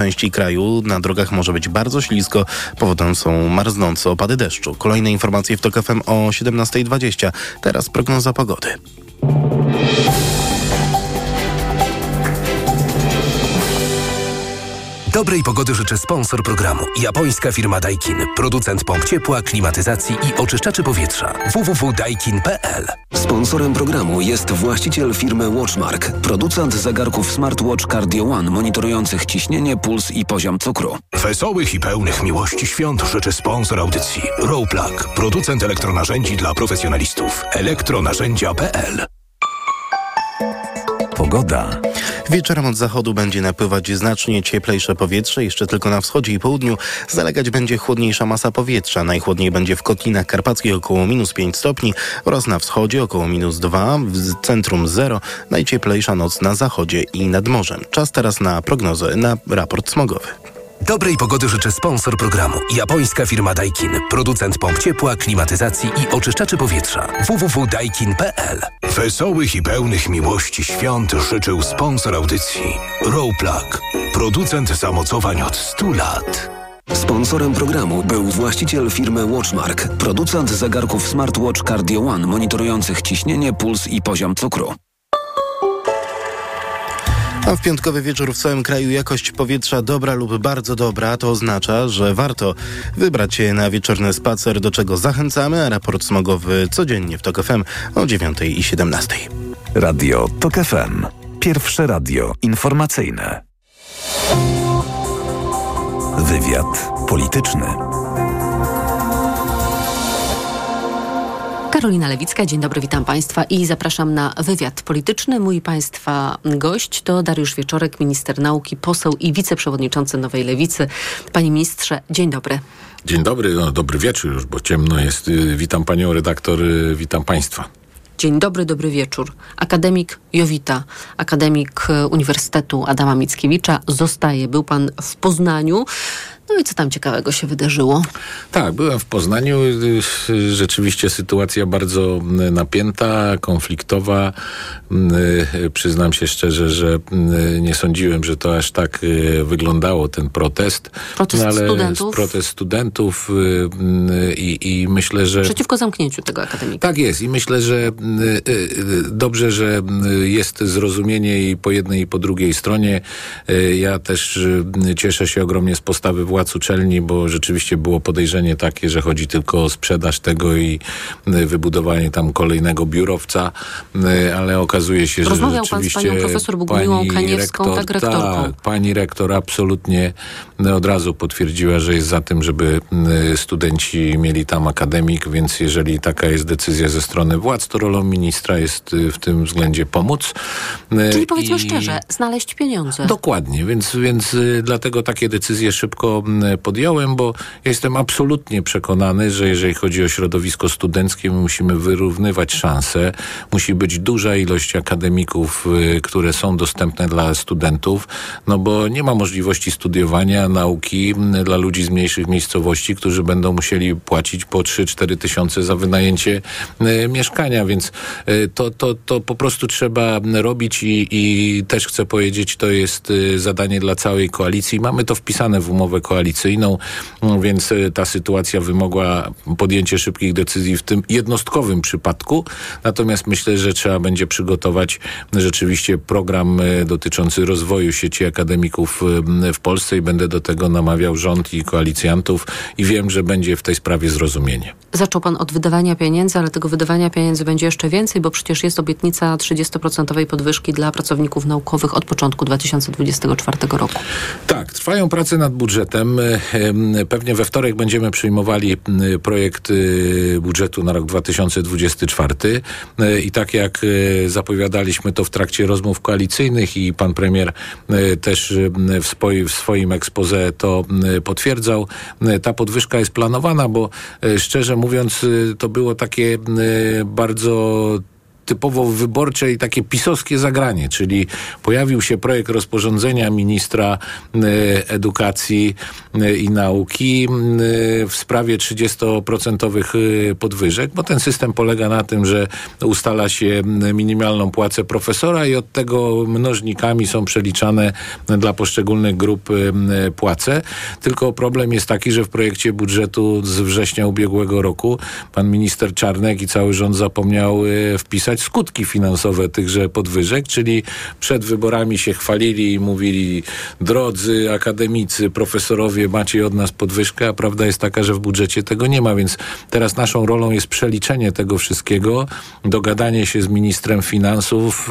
części kraju na drogach może być bardzo ślisko. Powodem są marznące opady deszczu. Kolejne informacje w TOK FM o 17.20. Teraz prognoza pogody. Dobrej pogody życzy sponsor programu. Japońska firma Daikin. Producent pomp ciepła, klimatyzacji i oczyszczaczy powietrza. www.daikin.pl Sponsorem programu jest właściciel firmy Watchmark. Producent zegarków smartwatch Cardio One monitorujących ciśnienie, puls i poziom cukru. Wesołych i pełnych miłości świąt życzy sponsor audycji. Rowplug. Producent elektronarzędzi dla profesjonalistów. elektronarzędzia.pl Pogoda. Wieczorem od zachodu będzie napływać znacznie cieplejsze powietrze, jeszcze tylko na wschodzie i południu zalegać będzie chłodniejsza masa powietrza. Najchłodniej będzie w Kotlinach Karpackich około minus 5 stopni oraz na wschodzie około minus 2, w centrum 0, najcieplejsza noc na zachodzie i nad morzem. Czas teraz na prognozę, na raport smogowy. Dobrej pogody życzy sponsor programu. Japońska firma Daikin. Producent pomp ciepła, klimatyzacji i oczyszczaczy powietrza. www.daikin.pl Wesołych i pełnych miłości świąt życzył sponsor audycji. Rowplug. Producent zamocowań od 100 lat. Sponsorem programu był właściciel firmy Watchmark. Producent zegarków smartwatch Cardio One monitorujących ciśnienie, puls i poziom cukru. A w piątkowy wieczór w całym kraju jakość powietrza dobra lub bardzo dobra. To oznacza, że warto wybrać się na wieczorny spacer, do czego zachęcamy, a raport smogowy codziennie w TOK FM o 9 i 17. Radio TOK FM. Pierwsze radio informacyjne. Wywiad polityczny. Karolina Lewicka, dzień dobry, witam Państwa i zapraszam na wywiad polityczny. Mój Państwa gość to Dariusz Wieczorek, minister nauki, poseł i wiceprzewodniczący Nowej Lewicy. Panie ministrze, dzień dobry. Dzień dobry, no, dobry wieczór już, bo ciemno jest. Witam panią redaktor, witam państwa. Dzień dobry, dobry wieczór. Akademik Jowita, akademik Uniwersytetu Adama Mickiewicza zostaje. Był pan w Poznaniu. No i co tam ciekawego się wydarzyło? Tak, byłem w Poznaniu. Rzeczywiście sytuacja bardzo napięta, konfliktowa. Przyznam się szczerze, że nie sądziłem, że to aż tak e, wyglądało, ten protest. Protest no, ale studentów? Protest studentów i, i myślę, że... Przeciwko zamknięciu tego akademika. Tak jest i myślę, że dobrze, że jest zrozumienie i po jednej i po drugiej stronie. Ja też cieszę się ogromnie z postawy władz władz uczelni, bo rzeczywiście było podejrzenie takie, że chodzi tylko o sprzedaż tego i y, wybudowanie tam kolejnego biurowca, y, ale okazuje się, że Rozmawiał rzeczywiście... pan z panią profesor Bogumiłą Kaniewską, rektor, tak rektorką. Tak, pani rektor absolutnie y, od razu potwierdziła, że jest za tym, żeby studenci mieli tam akademik, więc jeżeli taka jest decyzja ze strony władz, to rolą ministra jest w tym względzie pomóc. Czyli powiedzmy I... szczerze, znaleźć pieniądze. Dokładnie, więc, więc dlatego takie decyzje szybko podjąłem, bo jestem absolutnie przekonany, że jeżeli chodzi o środowisko studenckie, my musimy wyrównywać szanse. Musi być duża ilość akademików, y, które są dostępne dla studentów, no bo nie ma możliwości studiowania nauki dla ludzi z mniejszych miejscowości, którzy będą musieli płacić po 3-4 tysiące za wynajęcie y, mieszkania, więc y, to, to, to po prostu trzeba robić i, i też chcę powiedzieć, to jest zadanie dla całej koalicji. Mamy to wpisane w umowę koalicji koalicyjną, więc e, ta sytuacja wymogła podjęcie szybkich decyzji w tym jednostkowym przypadku. Natomiast myślę, że trzeba będzie przygotować rzeczywiście program e, dotyczący rozwoju sieci akademików e, w Polsce i będę do tego namawiał rząd i koalicjantów i wiem, że będzie w tej sprawie zrozumienie. Zaczął pan od wydawania pieniędzy, ale tego wydawania pieniędzy będzie jeszcze więcej, bo przecież jest obietnica 30% podwyżki dla pracowników naukowych od początku 2024 roku. Tak, trwają prace nad budżetem. Pewnie we wtorek będziemy przyjmowali projekt y, budżetu na rok 2024 y, i tak jak zapowiadaliśmy to w trakcie rozmów koalicyjnych i pan premier też w, swoim, w swoim expose to potwierdzał, ta podwyżka jest planowana, bo szczerze mówiąc to było takie bardzo typowo wyborcze i takie pisowskie zagranie, czyli pojawił się projekt rozporządzenia ministra edukacji i nauki w sprawie 30% podwyżek, bo ten system polega na tym, że ustala się minimalną płacę profesora i od tego mnożnikami są przeliczane dla poszczególnych grup płace. Tylko problem jest taki, że w projekcie budżetu z września ubiegłego roku pan minister Czarnek i cały rząd zapomniał wpisać skutki finansowe tychże podwyżek, czyli przed wyborami się chwalili i mówili drodzy akademicy, profesorowie, macie od nas podwyżkę, a prawda jest taka, że w budżecie tego nie ma, więc teraz naszą rolą jest przeliczenie tego wszystkiego, dogadanie się z ministrem finansów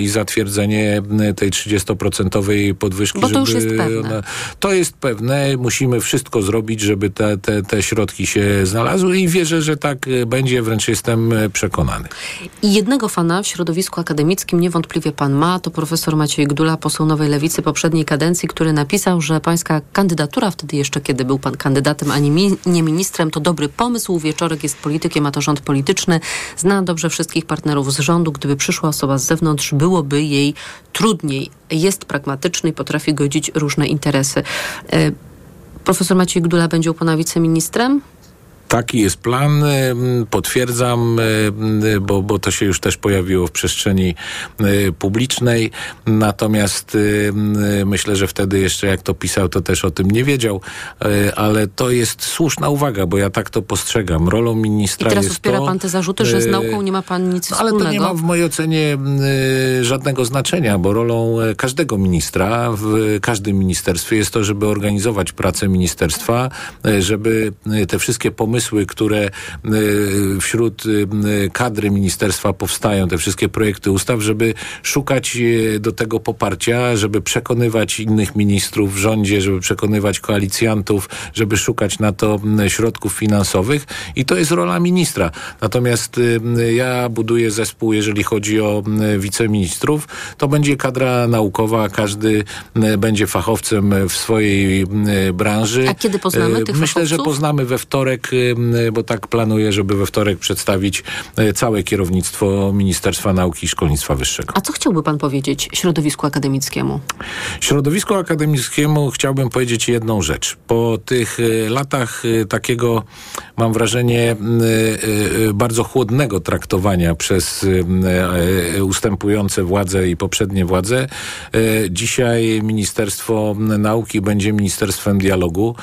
i zatwierdzenie tej 30% podwyżki. Bo to już jest pewne. Ona, to jest pewne. Musimy wszystko zrobić, żeby te, te, te środki się znalazły i wierzę, że tak będzie, wręcz jestem przekonany. I jednego fana w środowisku akademickim niewątpliwie pan ma, to profesor Maciej Gdula, poseł Nowej Lewicy poprzedniej kadencji, który napisał, że pańska kandydatura, wtedy jeszcze kiedy był pan kandydatem, a nie, mi, nie ministrem, to dobry pomysł. Wieczorek jest politykiem, a to rząd polityczny. Zna dobrze wszystkich partnerów z rządu. Gdyby przyszła osoba z zewnątrz, byłoby jej trudniej. Jest pragmatyczny i potrafi godzić różne interesy. E, profesor Maciej Gdula będzie u pana wiceministrem? Taki jest plan, potwierdzam, bo, bo to się już też pojawiło w przestrzeni publicznej. Natomiast myślę, że wtedy jeszcze jak to pisał, to też o tym nie wiedział, ale to jest słuszna uwaga, bo ja tak to postrzegam. Rolą ministra I teraz jest wspiera to, pan te zarzuty, że z nauką nie ma pan nic no, wspólnego. Ale to nie ma w mojej ocenie żadnego znaczenia, bo rolą każdego ministra w każdym ministerstwie jest to, żeby organizować pracę ministerstwa, żeby te wszystkie pomysły pomysły, które e, wśród e, kadry ministerstwa powstają, te wszystkie projekty ustaw, żeby szukać e, do tego poparcia, żeby przekonywać innych ministrów w rządzie, żeby przekonywać koalicjantów, żeby szukać na to środków finansowych i to jest rola ministra. Natomiast ja buduję zespół, jeżeli chodzi o wiceministrów, to będzie kadra naukowa, każdy będzie fachowcem w swojej branży. A kiedy poznamy tych Myślę, fachowców? że poznamy we wtorek bo tak planuję, żeby we wtorek przedstawić e, całe kierownictwo Ministerstwa Nauki i Szkolnictwa Wyższego. A co chciałby pan powiedzieć środowisku akademickiemu? Środowisku akademickiemu chciałbym powiedzieć jedną rzecz. Po tych e, latach e, takiego, mam wrażenie, bardzo chłodnego traktowania przez ustępujące władze i poprzednie władze, dzisiaj Ministerstwo Nauki będzie Ministerstwem Dialogu.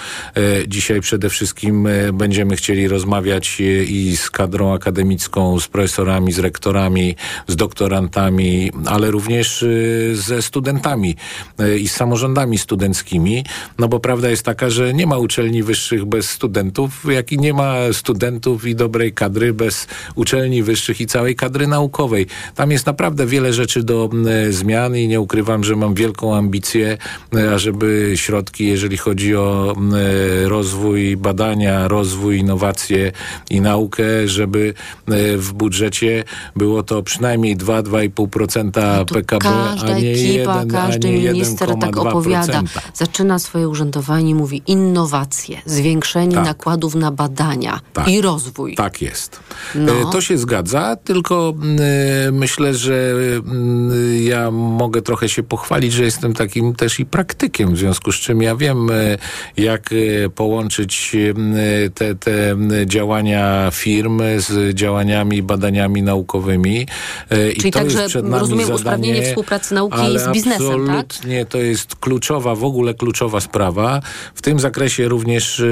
Dzisiaj przede wszystkim będziemy chcieli rozmawiać i z kadrą akademicką, z profesorami, z rektorami, z doktorantami, ale również y, ze studentami y, i z samorządami studenckimi, no bo prawda jest taka, że nie ma uczelni wyższych bez studentów, jak i nie ma studentów i dobrej kadry bez uczelni wyższych i całej kadry naukowej. Tam jest naprawdę wiele rzeczy do zmian i nie ukrywam, że mam wielką ambicję, ażeby środki, jeżeli chodzi o rozwój badania, rozwój innowacje i naukę, żeby e, w budżecie było to przynajmniej 2-2,5% no PKB, a nie ekipa, 1, każdy a nie minister tak opowiada. Zaczyna swoje urzędowanie i mówi innowacje, zwiększenie tak. nakładów na badania tak. i rozwój. Tak jest. No. E, to się zgadza, tylko y, myślę, że y, ja mogę trochę się pochwalić, że jestem takim też i praktykiem, w związku z czym ja wiem, jak połączyć te, te działania firm z działaniami, badaniami naukowymi. E, Czyli I to także, jest przed nami rozumiem, zadanie, usprawnienie współpracy nauki z biznesem, absolutnie tak? to jest kluczowa, w ogóle kluczowa sprawa. W tym zakresie również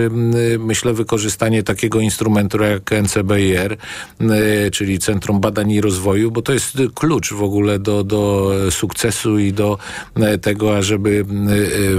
myślę wykorzystanie takiego instrumentu jak NCBIR, czyli Centrum Badań i Rozwoju, bo to jest klucz w ogóle do, do sukcesu i do tego, ażeby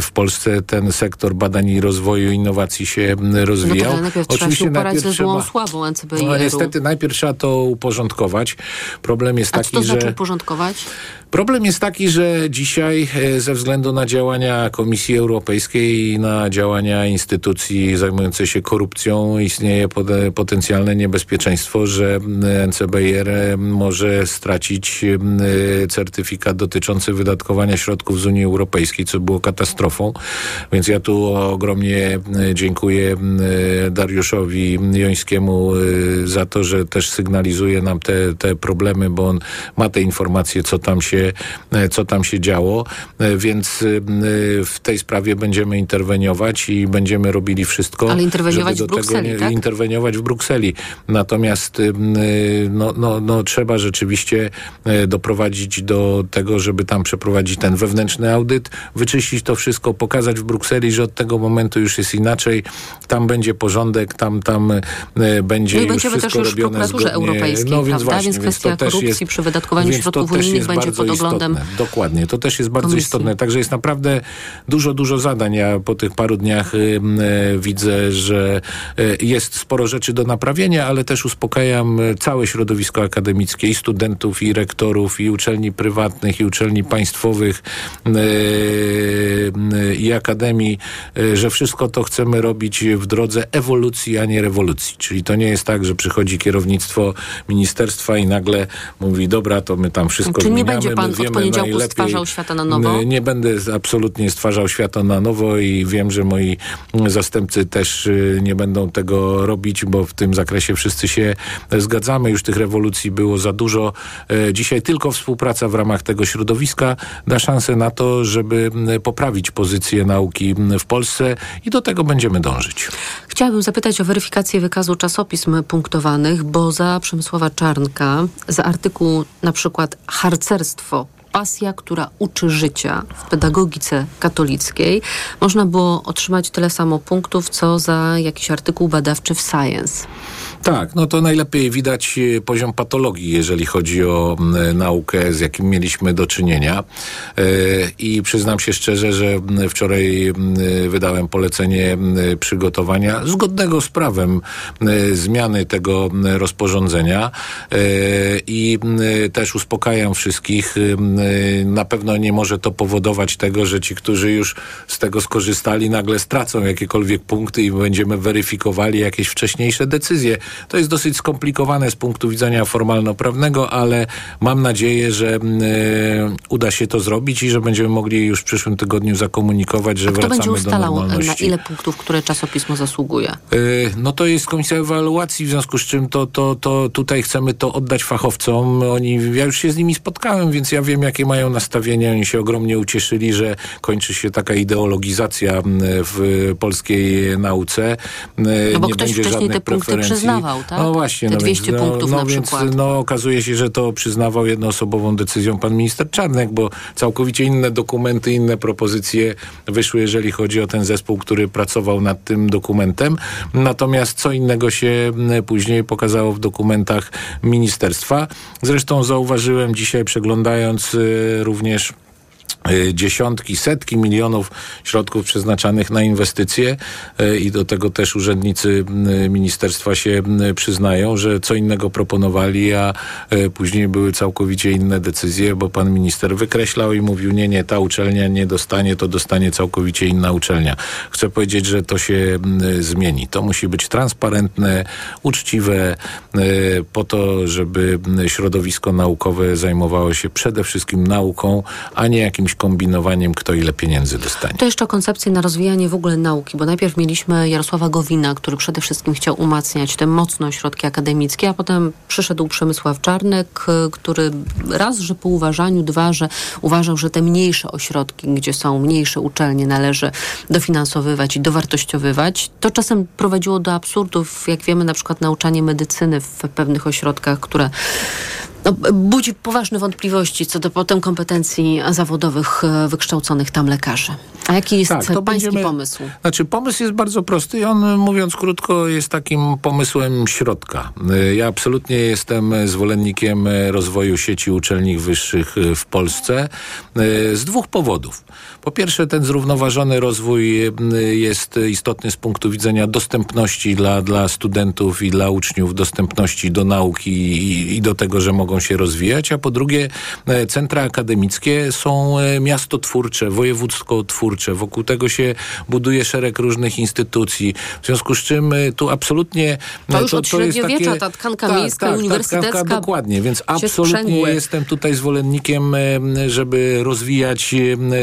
w Polsce ten sektor badań i rozwoju, innowacji się rozwijał. No trzeba się uporać ze złą słabą NCBIR-u. No niestety najpierw trzeba to uporządkować. Problem jest A taki, co to znaczy że... uporządkować? Problem jest taki, że dzisiaj e, ze względu na działania Komisji Europejskiej i na działania instytucji zajmujących się korupcją istnieje potencjalne niebezpieczeństwo, że NCBR może stracić certyfikat dotyczący wydatkowania środków z Unii Europejskiej, co było katastrofą. Więc ja tu ogromnie dziękuję Dariuszowi ministrowi Jońskiemu y, za to, że też sygnalizuje nam te, te problemy, bo on ma te informacje, co tam się, e, co tam się działo, E, więc y, w tej sprawie będziemy interweniować i będziemy robili wszystko. Ale interweniować żeby w Brukseli, tego tak? interweniować w Brukseli. Natomiast y, no, no, no, trzeba rzeczywiście doprowadzić do tego, żeby tam przeprowadzić ten wewnętrzny audyt, wyczyścić to wszystko, pokazać w Brukseli, że od tego momentu już jest inaczej. Tam będzie porządek, tam, tam e, będzie No i już będziemy wszystko też już w robione prokuraturze europejskiej, no, więc prawda? właśnie, Więc kwestia też korupcji jest, przy wydatkowaniu więc środków unijnych będzie pod oglądem istotne. Dokładnie, to też jest bardzo komisji. istotne. Także jest naprawdę dużo, dużo zadań. Ja po tych paru dniach y, y, widzę, że y, jest sporo rzeczy do naprawienia, ale też uspokajam całe środowisko akademickie i studentów, i rektorów, i uczelni prywatnych, i uczelni państwowych, i akademii, że wszystko to chcemy robić w drodze ewolucji, a nie rewolucji. Czyli to nie jest tak, że przychodzi kierownictwo ministerstwa i nagle mówi, dobra, to my tam wszystko Czy nie zmieniamy, będzie pan my od poniedziałku najlepiej. stwarzał świata na nowo? Nie będę absolutnie stwarzał świata na nowo i wiem, że moi zastępcy też y, nie będą tego robić, bo w tym zakresie wszyscy się zgadzamy. Już tych rewolucji było za dużo. E, Dzisiaj tylko współpraca w ramach tego środowiska da szansę na to, żeby poprawić pozycję nauki w Polsce i do tego będziemy dążyć. Chciałabym zapytać o weryfikację wykazu czasopism punktowanych, bo za Przemysława Czarnka, za artykuł na przykład harcerstwo, pasja, która uczy życia w pedagogice katolickiej, można było otrzymać tyle samo punktów, co za jakiś artykuł badawczy w Science. Tak, no to najlepiej widać e, poziom patologii, jeżeli chodzi o naukę, z jakim mieliśmy do czynienia. E, I przyznam się szczerze, że wczoraj wydałem polecenie przygotowania zgodnego z prawem zmiany tego rozporządzenia E, i też uspokajam wszystkich. Na pewno nie może to powodować tego, że ci, którzy już z tego skorzystali, nagle stracą jakiekolwiek punkty i będziemy weryfikowali jakieś wcześniejsze decyzje. To jest dosyć skomplikowane z punktu widzenia formalno-prawnego, ale mam nadzieję, że mm, e, uda się to zrobić i że będziemy mogli już w przyszłym tygodniu zakomunikować, że A wracamy będzie do ustalał, na normalności. ile punktów które czasopismo zasługuje? E, No to jest komisja ewaluacji, w związku z czym to, to, to tutaj chcemy to oddać fachowcom. Oni, ja już się z nimi spotkałem, więc ja wiem, jakie mają nastawienia. Oni się ogromnie ucieszyli, że kończy się taka ideologizacja m, w polskiej nauce. M, No bo nie ktoś będzie wcześniej żadnych te punkty preferencji. Przyznawał, tak? No właśnie. Te no 200 więc, no, punktów no na więc, przykład. No okazuje się, że to przyznawał jednoosobową decyzją pan minister Czarnek, bo całkowicie inne dokumenty, inne propozycje wyszły, jeżeli chodzi o ten zespół, który pracował nad tym dokumentem. Natomiast co innego się później pokazało w dokumentach ministerstwa. Zresztą zauważyłem dzisiaj, przeglądając y, również dziesiątki, setki milionów środków przeznaczanych na inwestycje y, i do tego też urzędnicy y, ministerstwa się y, przyznają, że co innego proponowali, a y, później były całkowicie inne decyzje, bo pan minister wykreślał i mówił, nie, nie, ta uczelnia nie dostanie, to dostanie całkowicie inna uczelnia. Chcę powiedzieć, że to się y, zmieni. To musi być transparentne, uczciwe, y, po to, żeby y, środowisko naukowe zajmowało się przede wszystkim nauką, a nie jakimś kombinowaniem, kto ile pieniędzy dostanie. To jeszcze koncepcję na rozwijanie w ogóle nauki, bo najpierw mieliśmy Jarosława Gowina, który przede wszystkim chciał umacniać te mocno ośrodki akademickie, a potem przyszedł Przemysław Czarnek, który raz, że po uważaniu, dwa, że uważał, że te mniejsze ośrodki, gdzie są mniejsze uczelnie, należy dofinansowywać i dowartościowywać. To czasem prowadziło do absurdów, jak wiemy, na przykład nauczanie medycyny w pewnych ośrodkach, które no, budzi poważne wątpliwości co do potem kompetencji zawodowych e, wykształconych tam lekarzy. A jaki jest Tak, pański będziemy- pomysł? Znaczy, pomysł jest bardzo prosty i on, mówiąc krótko, jest takim pomysłem środka. Y, Ja absolutnie jestem zwolennikiem rozwoju sieci uczelni wyższych y, w Polsce z dwóch powodów. Po pierwsze, ten zrównoważony rozwój jest istotny z punktu widzenia dostępności dla, dla studentów i dla uczniów, dostępności do nauki i, i do tego, że mogą mogą się rozwijać, a po drugie e, centra akademickie są e, miastotwórcze, wojewódzko-twórcze. Wokół tego się buduje szereg różnych instytucji. W związku z czym e, tu absolutnie... To już od średniowiecza ta tkanka tak, miejska, tak, uniwersytecka Tak, dokładnie, więc absolutnie jestem tutaj zwolennikiem, żeby rozwijać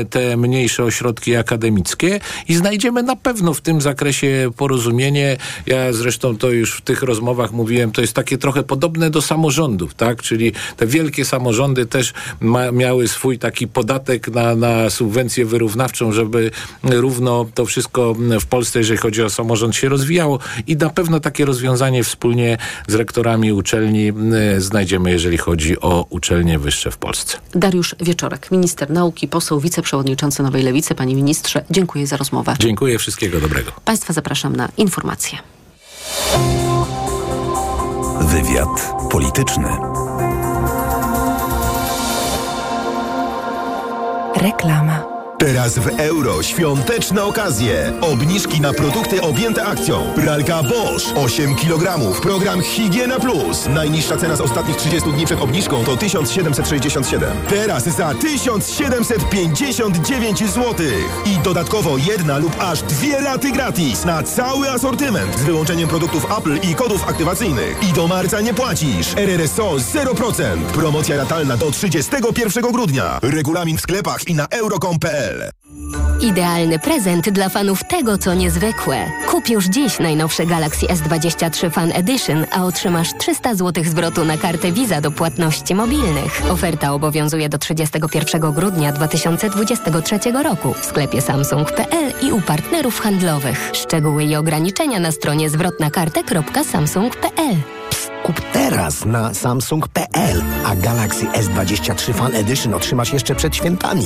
te mniejsze ośrodki akademickie i znajdziemy na pewno w tym zakresie porozumienie. Ja zresztą to już w tych rozmowach mówiłem, to jest takie trochę podobne do samorządów, tak? Czyli te wielkie samorządy też ma, miały swój taki podatek na, na subwencję wyrównawczą, żeby równo to wszystko w Polsce, jeżeli chodzi o samorząd, się rozwijało i na pewno takie rozwiązanie wspólnie z rektorami uczelni znajdziemy, jeżeli chodzi o uczelnie wyższe w Polsce. Dariusz Wieczorek, minister nauki, poseł, wiceprzewodniczący Nowej Lewicy. Panie ministrze, dziękuję za rozmowę. Dziękuję, wszystkiego dobrego. Państwa zapraszam na informacje. Wywiad polityczny. Reklama. Teraz w euro świąteczne okazje. Obniżki na produkty objęte akcją. Pralka Bosch 8 kg. Program Higiena Plus. Najniższa cena z ostatnich 30 dni przed obniżką to 1767. Teraz za 1759 zł. I dodatkowo jedna lub aż dwie raty gratis na cały asortyment z wyłączeniem produktów Apple i kodów aktywacyjnych. I do marca nie płacisz. RRSO 0%. Promocja ratalna do 31 grudnia. Regulamin w sklepach i na euro.com.pl Idealny prezent dla fanów tego, co niezwykłe. Kup już dziś najnowsze Galaxy S23 Fan Edition, a otrzymasz 300 zł zwrotu na kartę Visa do płatności mobilnych. Oferta obowiązuje do 31 grudnia 2023 roku w sklepie samsung.pl i u partnerów handlowych. Szczegóły i ograniczenia na stronie zwrotnakartę.samsung.pl. Kup teraz na samsung.pl, a Galaxy S23 Fan Edition otrzymasz jeszcze przed świętami.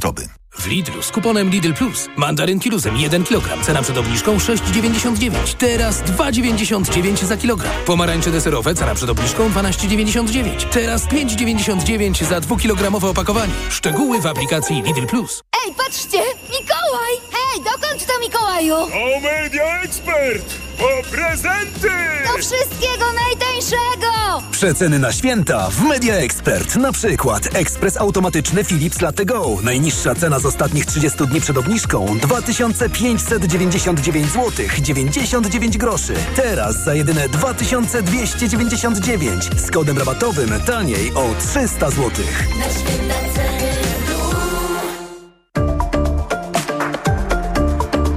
W Lidlu z kuponem Lidl Plus. Mandarynki luzem 1 kg. Cena przed obniżką 6,99. Teraz 2,99 za kilogram. Pomarańcze deserowe. Cena przed obniżką 12,99. Teraz 5,99 za 2-kilogramowe opakowanie. Szczegóły w aplikacji Lidl Plus. Ej, patrzcie! Mikołaj! Hej, dokąd to Mikołaju? O Media Expert! Po prezenty! Do wszystkiego najtańszego! Przeceny na święta w Media Expert. Na przykład ekspres automatyczny Philips Latte Go. Najniższa cena z ostatnich 30 dni przed obniżką 2599 zł 99 groszy. Teraz za jedyne 2299 z kodem rabatowym taniej o 300 zł. Na święta ceny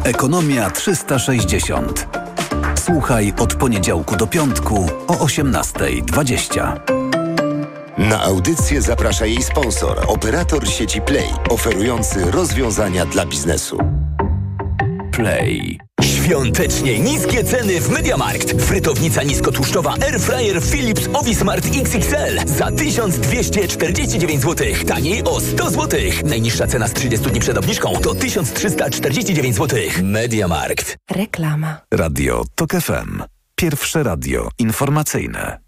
Ekonomia 360. Słuchaj od poniedziałku do piątku o 18.20. Na audycję zaprasza jej sponsor, operator sieci Play, oferujący rozwiązania dla biznesu. Play. Świątecznie niskie ceny w Mediamarkt. Frytownica niskotłuszczowa Airfryer Philips Ovismart XXL za 1249 zł. Taniej o 100 zł. Najniższa cena z 30 dni przed obniżką to 1349 zł. Mediamarkt. Reklama. Radio TOK FM. Pierwsze radio informacyjne.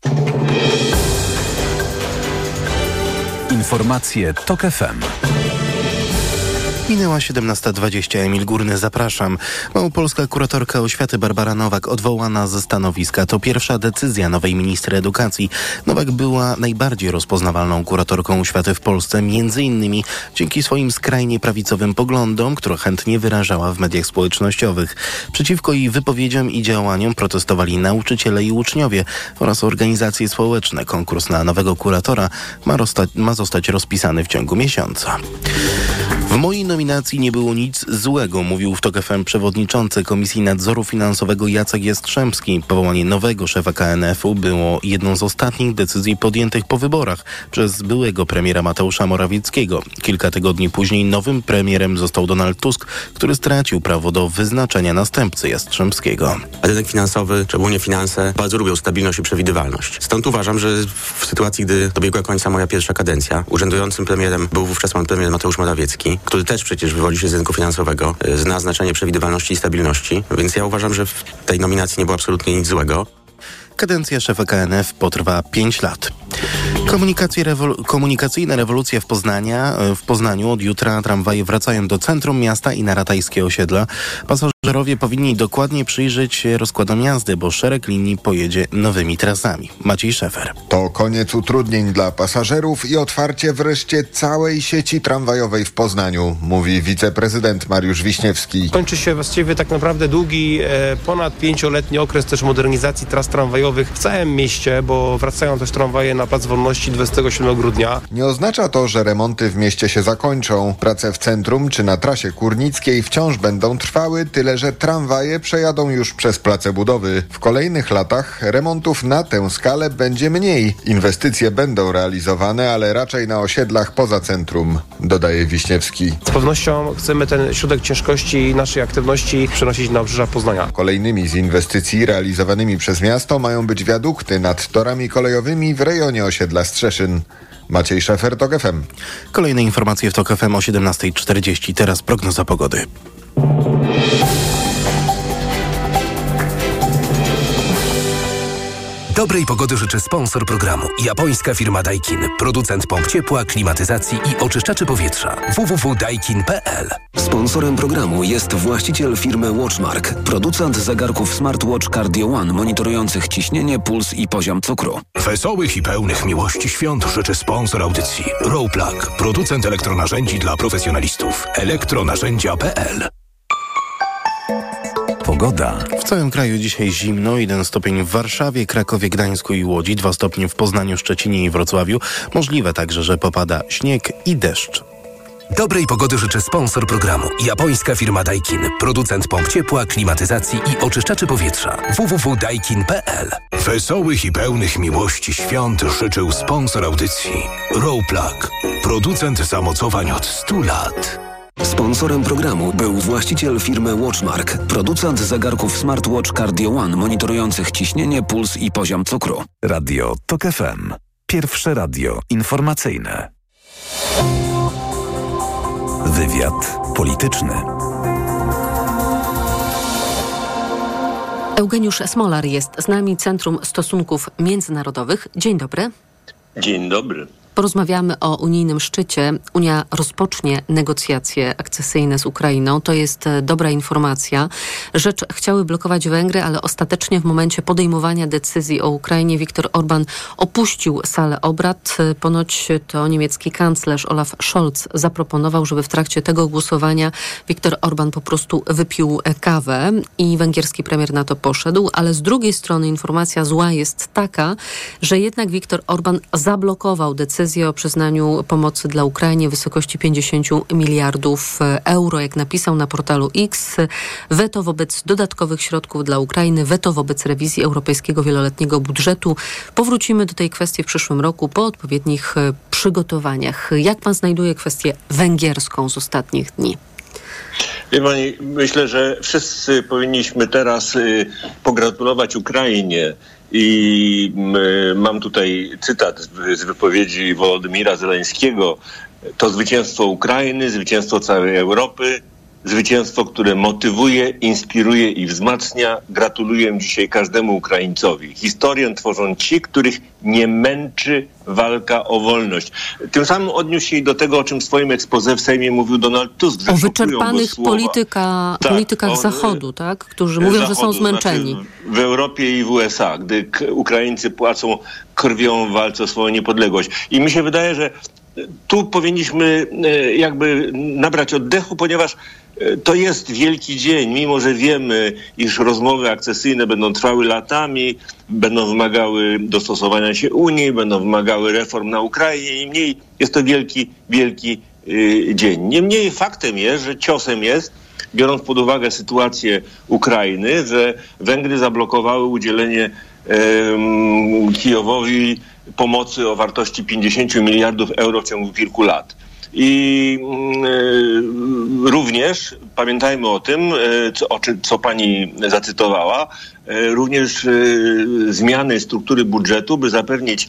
Informacje TOK FM. Minęła 17.20. Emil Górny, zapraszam. Małopolska kuratorka oświaty Barbara Nowak odwołana ze stanowiska. To pierwsza decyzja nowej minister edukacji. Nowak była najbardziej rozpoznawalną kuratorką oświaty w Polsce, między innymi dzięki swoim skrajnie prawicowym poglądom, które chętnie wyrażała w mediach społecznościowych. Przeciwko jej wypowiedziom i działaniom protestowali nauczyciele i uczniowie oraz organizacje społeczne. Konkurs na nowego kuratora ma, ma zostać rozpisany w ciągu miesiąca. W mojej nominacji nie było nic złego, mówił w TOK FM przewodniczący Komisji Nadzoru Finansowego Jacek Jastrzębski. Powołanie nowego szefa KNF-u było jedną z ostatnich decyzji podjętych po wyborach przez byłego premiera Mateusza Morawieckiego. Kilka tygodni później nowym premierem został Donald Tusk, który stracił prawo do wyznaczenia następcy Jastrzębskiego. Rynek finansowy, szczególnie finanse, bardzo lubią stabilność i przewidywalność. Stąd uważam, że w sytuacji, gdy dobiegła końca moja pierwsza kadencja, urzędującym premierem był wówczas pan premier Mateusz Morawiecki, który też przecież wywodzi się z rynku finansowego, y, zna znaczenie przewidywalności i stabilności, więc ja uważam, że w tej nominacji nie było absolutnie nic złego. Kadencja szefa KNF potrwa 5 lat. Rewol komunikacyjna rewolucja w, Poznania, w Poznaniu. Od jutra tramwaje wracają do centrum miasta i na ratajskie osiedla. Pasażerowie powinni dokładnie przyjrzeć się rozkładom jazdy, bo szereg linii pojedzie nowymi trasami. Maciej Szefer. To koniec utrudnień dla pasażerów i otwarcie wreszcie całej sieci tramwajowej w Poznaniu, mówi wiceprezydent Mariusz Wiśniewski. Kończy się właściwie tak naprawdę długi, e, ponad pięcioletni okres też modernizacji tras tramwajowych w całym mieście, bo wracają też tramwaje na Plac Wolności 27 grudnia. Nie oznacza to, że remonty w mieście się zakończą. Prace w centrum czy na trasie kurnickiej wciąż będą trwały, tyle że tramwaje przejadą już przez place budowy. W kolejnych latach remontów na tę skalę będzie mniej. Inwestycje będą realizowane, ale raczej na osiedlach poza centrum, dodaje Wiśniewski. Z pewnością chcemy ten środek ciężkości naszej aktywności przenosić na obrzeża Poznania. Kolejnymi z inwestycji realizowanymi przez miasto mają być wiadukty nad torami kolejowymi w rejonie osiedla Strzeszyn. Maciej Szefer, TOK FM. Kolejne informacje w TOK FM o 17.40. Teraz prognoza pogody. Dobrej pogody życzy sponsor programu. Japońska firma Daikin. Producent pomp ciepła, klimatyzacji i oczyszczaczy powietrza. www.daikin.pl Sponsorem programu jest właściciel firmy Watchmark. Producent zegarków smartwatch Cardio One monitorujących ciśnienie, puls i poziom cukru. Wesołych i pełnych miłości świąt życzy sponsor audycji. Rowplug. Producent elektronarzędzi dla profesjonalistów. elektronarzędzia.pl Pogoda. W całym kraju dzisiaj zimno, 1 stopień w Warszawie, Krakowie, Gdańsku i Łodzi, 2 stopnie w Poznaniu, Szczecinie i Wrocławiu. Możliwe także, że popada śnieg i deszcz. Dobrej pogody życzy sponsor programu. Japońska firma Daikin. Producent pomp ciepła, klimatyzacji i oczyszczaczy powietrza. www.daikin.pl Wesołych i pełnych miłości świąt życzył sponsor audycji. Rowplug. Producent zamocowań od 100 lat. Sponsorem programu był właściciel firmy Watchmark, producent zegarków smartwatch Cardio One monitorujących ciśnienie, puls i poziom cukru. Radio TOK FM. Pierwsze radio informacyjne. Wywiad polityczny. Eugeniusz Smolar jest z nami, Centrum Stosunków Międzynarodowych. Dzień dobry. Dzień dobry. Porozmawiamy o unijnym szczycie. Unia rozpocznie negocjacje akcesyjne z Ukrainą. To jest e, dobra informacja. Rzecz chciały blokować Węgry, ale ostatecznie w momencie podejmowania decyzji o Ukrainie Viktor Orban opuścił salę obrad. E, ponoć to niemiecki kanclerz Olaf Scholz zaproponował, żeby w trakcie tego głosowania Viktor Orban po prostu wypił e, kawę i węgierski premier na to poszedł, ale z drugiej strony informacja zła jest taka, że jednak Viktor Orban zablokował decyzję decyzję o przyznaniu pomocy dla Ukrainie w wysokości 50 miliardów euro. Jak napisał na portalu X, weto wobec dodatkowych środków dla Ukrainy, weto wobec rewizji europejskiego wieloletniego budżetu. Powrócimy do tej kwestii w przyszłym roku po odpowiednich przygotowaniach. Jak pan znajduje kwestię węgierską z ostatnich dni? Wie pani, myślę, że wszyscy powinniśmy teraz y, pogratulować Ukrainie i mam tutaj cytat z wypowiedzi Wołodymira Zeleńskiego. To zwycięstwo Ukrainy, zwycięstwo całej Europy, zwycięstwo, które motywuje, inspiruje i wzmacnia. Gratuluję dzisiaj każdemu Ukraińcowi. Historię tworzą ci, których nie męczy walka o wolność. Tym samym odniósł się i do tego, o czym w swoim ekspoze w Sejmie mówił Donald Tusk. O wyczerpanych polityka, Tak, politykach o- Zachodu, tak? Którzy mówią, że są Zachodu, zmęczeni. Znaczy w Europie i w USA, gdy Ukraińcy płacą krwią w walce o swoją niepodległość. I mi się wydaje, że tu powinniśmy e, jakby nabrać oddechu, ponieważ e, to jest wielki dzień, mimo że wiemy, iż rozmowy akcesyjne będą trwały latami, będą wymagały dostosowania się Unii, będą wymagały reform na Ukrainie. Niemniej jest to wielki, wielki y, dzień. Niemniej faktem jest, że ciosem jest, biorąc pod uwagę sytuację Ukrainy, że Węgry zablokowały udzielenie Kijowowi pomocy o wartości 50 miliardów euro w ciągu kilku lat. I e, również pamiętajmy o tym, e, co, o czym, co pani zacytowała, e, również e, zmiany struktury budżetu, by zapewnić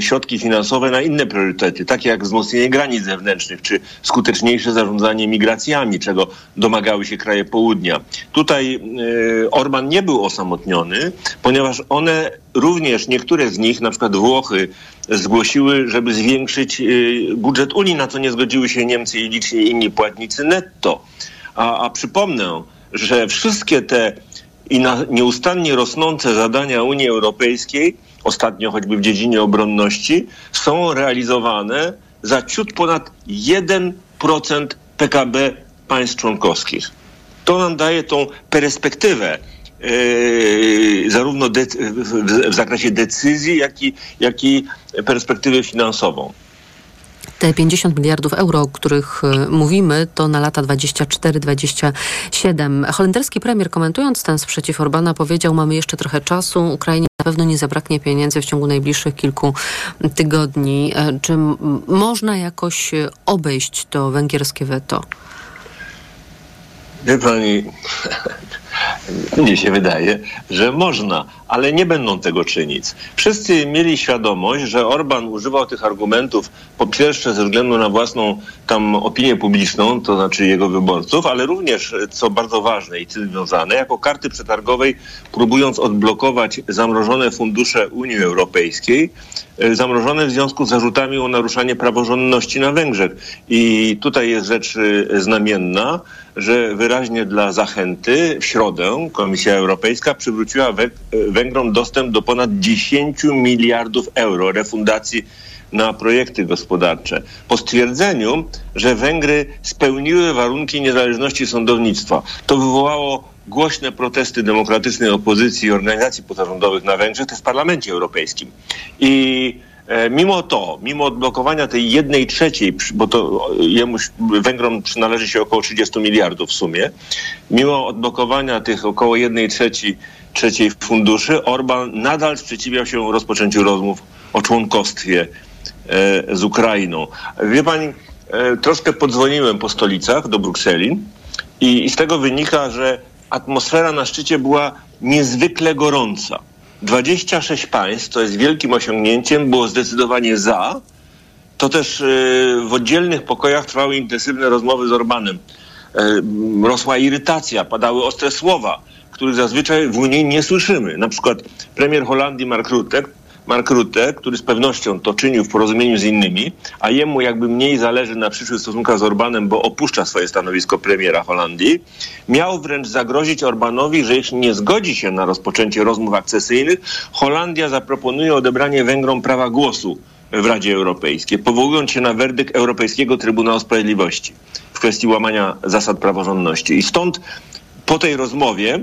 środki finansowe na inne priorytety, takie jak wzmocnienie granic zewnętrznych, czy skuteczniejsze zarządzanie migracjami, czego domagały się kraje południa. Tutaj e, Orban nie był osamotniony, ponieważ one również, niektóre z nich, na przykład Włochy, zgłosiły, żeby zwiększyć e, budżet Unii, na co nie zgodziły się Niemcy i liczni inni płatnicy netto. A, a przypomnę, że wszystkie te i nieustannie rosnące zadania Unii Europejskiej, ostatnio choćby w dziedzinie obronności, są realizowane za ciut ponad 1% PKB państw członkowskich. To nam daje tą perspektywę yy, zarówno w, w zakresie decyzji, jak i, jak i perspektywę finansową. Te 50 miliardów euro, o których e, mówimy, to na lata 24-27. Holenderski premier komentując ten sprzeciw Orbana powiedział, mamy jeszcze trochę czasu, Ukrainie na pewno nie zabraknie pieniędzy w ciągu najbliższych kilku tygodni. E, Czy można jakoś e, obejść to węgierskie weto? Wie pani, mnie się wydaje, że można, ale nie będą tego czynić. Wszyscy mieli świadomość, że Orban używał tych argumentów po pierwsze ze względu na własną tam opinię publiczną, to znaczy jego wyborców, ale również, co bardzo ważne i związane, jako karty przetargowej, próbując odblokować zamrożone fundusze Unii Europejskiej, e, zamrożone w związku z zarzutami o naruszanie praworządności na Węgrzech. I tutaj jest rzecz e, znamienna, że wyraźnie dla zachęty w środę Komisja Europejska przywróciła Wę- Węgrom dostęp do ponad 10 miliardów euro refundacji na projekty gospodarcze. Po stwierdzeniu, że Węgry spełniły warunki niezależności sądownictwa. To wywołało głośne protesty demokratycznej opozycji i organizacji pozarządowych na Węgrzech, też w Parlamencie Europejskim. I Mimo to, mimo odblokowania tej jednej trzeciej, bo to jemu, Węgrom przynależy się około 30 miliardów w sumie, mimo odblokowania tych około jednej trzeciej, trzeciej funduszy, Orban nadal sprzeciwiał się rozpoczęciu rozmów o członkostwie e, z Ukrainą. Wie pani, e, troszkę podzwoniłem po stolicach do Brukseli i, i z tego wynika, że atmosfera na szczycie była niezwykle gorąca. 26 państw, to jest wielkim osiągnięciem, było zdecydowanie za. To też e, w oddzielnych pokojach trwały intensywne rozmowy z Orbanem. M, Rosła irytacja, padały ostre słowa, których zazwyczaj w Unii nie słyszymy. Na przykład premier Holandii Mark Rutte, Mark Rutte, który z pewnością to czynił w porozumieniu z innymi, a jemu jakby mniej zależy na przyszłych stosunkach z Orbanem, bo opuszcza swoje stanowisko premiera Holandii, miał wręcz zagrozić Orbanowi, że jeśli nie zgodzi się na rozpoczęcie rozmów akcesyjnych, Holandia zaproponuje odebranie Węgrom prawa głosu w Radzie Europejskiej, powołując się na werdykt Europejskiego Trybunału Sprawiedliwości w kwestii łamania zasad praworządności. I stąd po tej rozmowie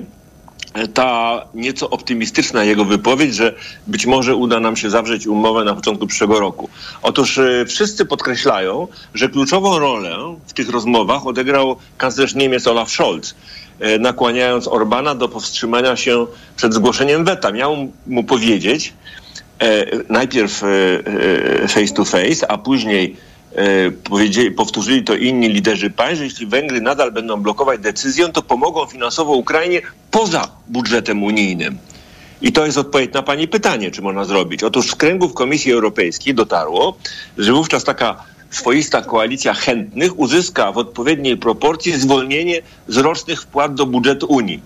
ta nieco optymistyczna jego wypowiedź, że być może uda nam się zawrzeć umowę na początku przyszłego roku. Otóż e, wszyscy podkreślają, że kluczową rolę w tych rozmowach odegrał kanclerz Niemiec Olaf Scholz, e, nakłaniając Orbana do powstrzymania się przed zgłoszeniem weta. Miał mu powiedzieć e, najpierw e, e, face to face, a później e, powiedzieli, powtórzyli to inni liderzy państw, że jeśli Węgry nadal będą blokować decyzję, to pomogą finansowo Ukrainie poza budżetem unijnym. I to jest odpowiedź na Pani pytanie, czy można zrobić. Otóż z kręgów Komisji Europejskiej dotarło, że wówczas taka swoista koalicja chętnych uzyska w odpowiedniej proporcji zwolnienie z rocznych wpłat do budżetu Unii.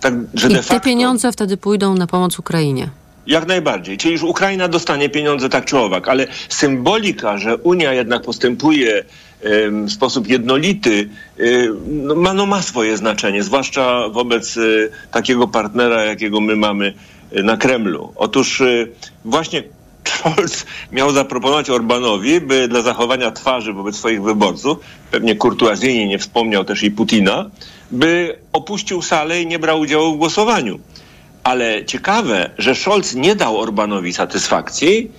Tak, że I de facto, te pieniądze wtedy pójdą na pomoc Ukrainie. Jak najbardziej. Czyli już Ukraina dostanie pieniądze tak czy owak, ale symbolika, że Unia jednak postępuje w sposób jednolity, no, ma, no, ma swoje znaczenie, zwłaszcza wobec y, takiego partnera, jakiego my mamy y, na Kremlu. Otóż y, właśnie Scholz miał zaproponować Orbanowi, by dla zachowania twarzy wobec swoich wyborców, pewnie kurtuazyjnie nie wspomniał też i Putina, by opuścił salę i nie brał udziału w głosowaniu. Ale ciekawe, że Scholz nie dał Orbanowi satysfakcji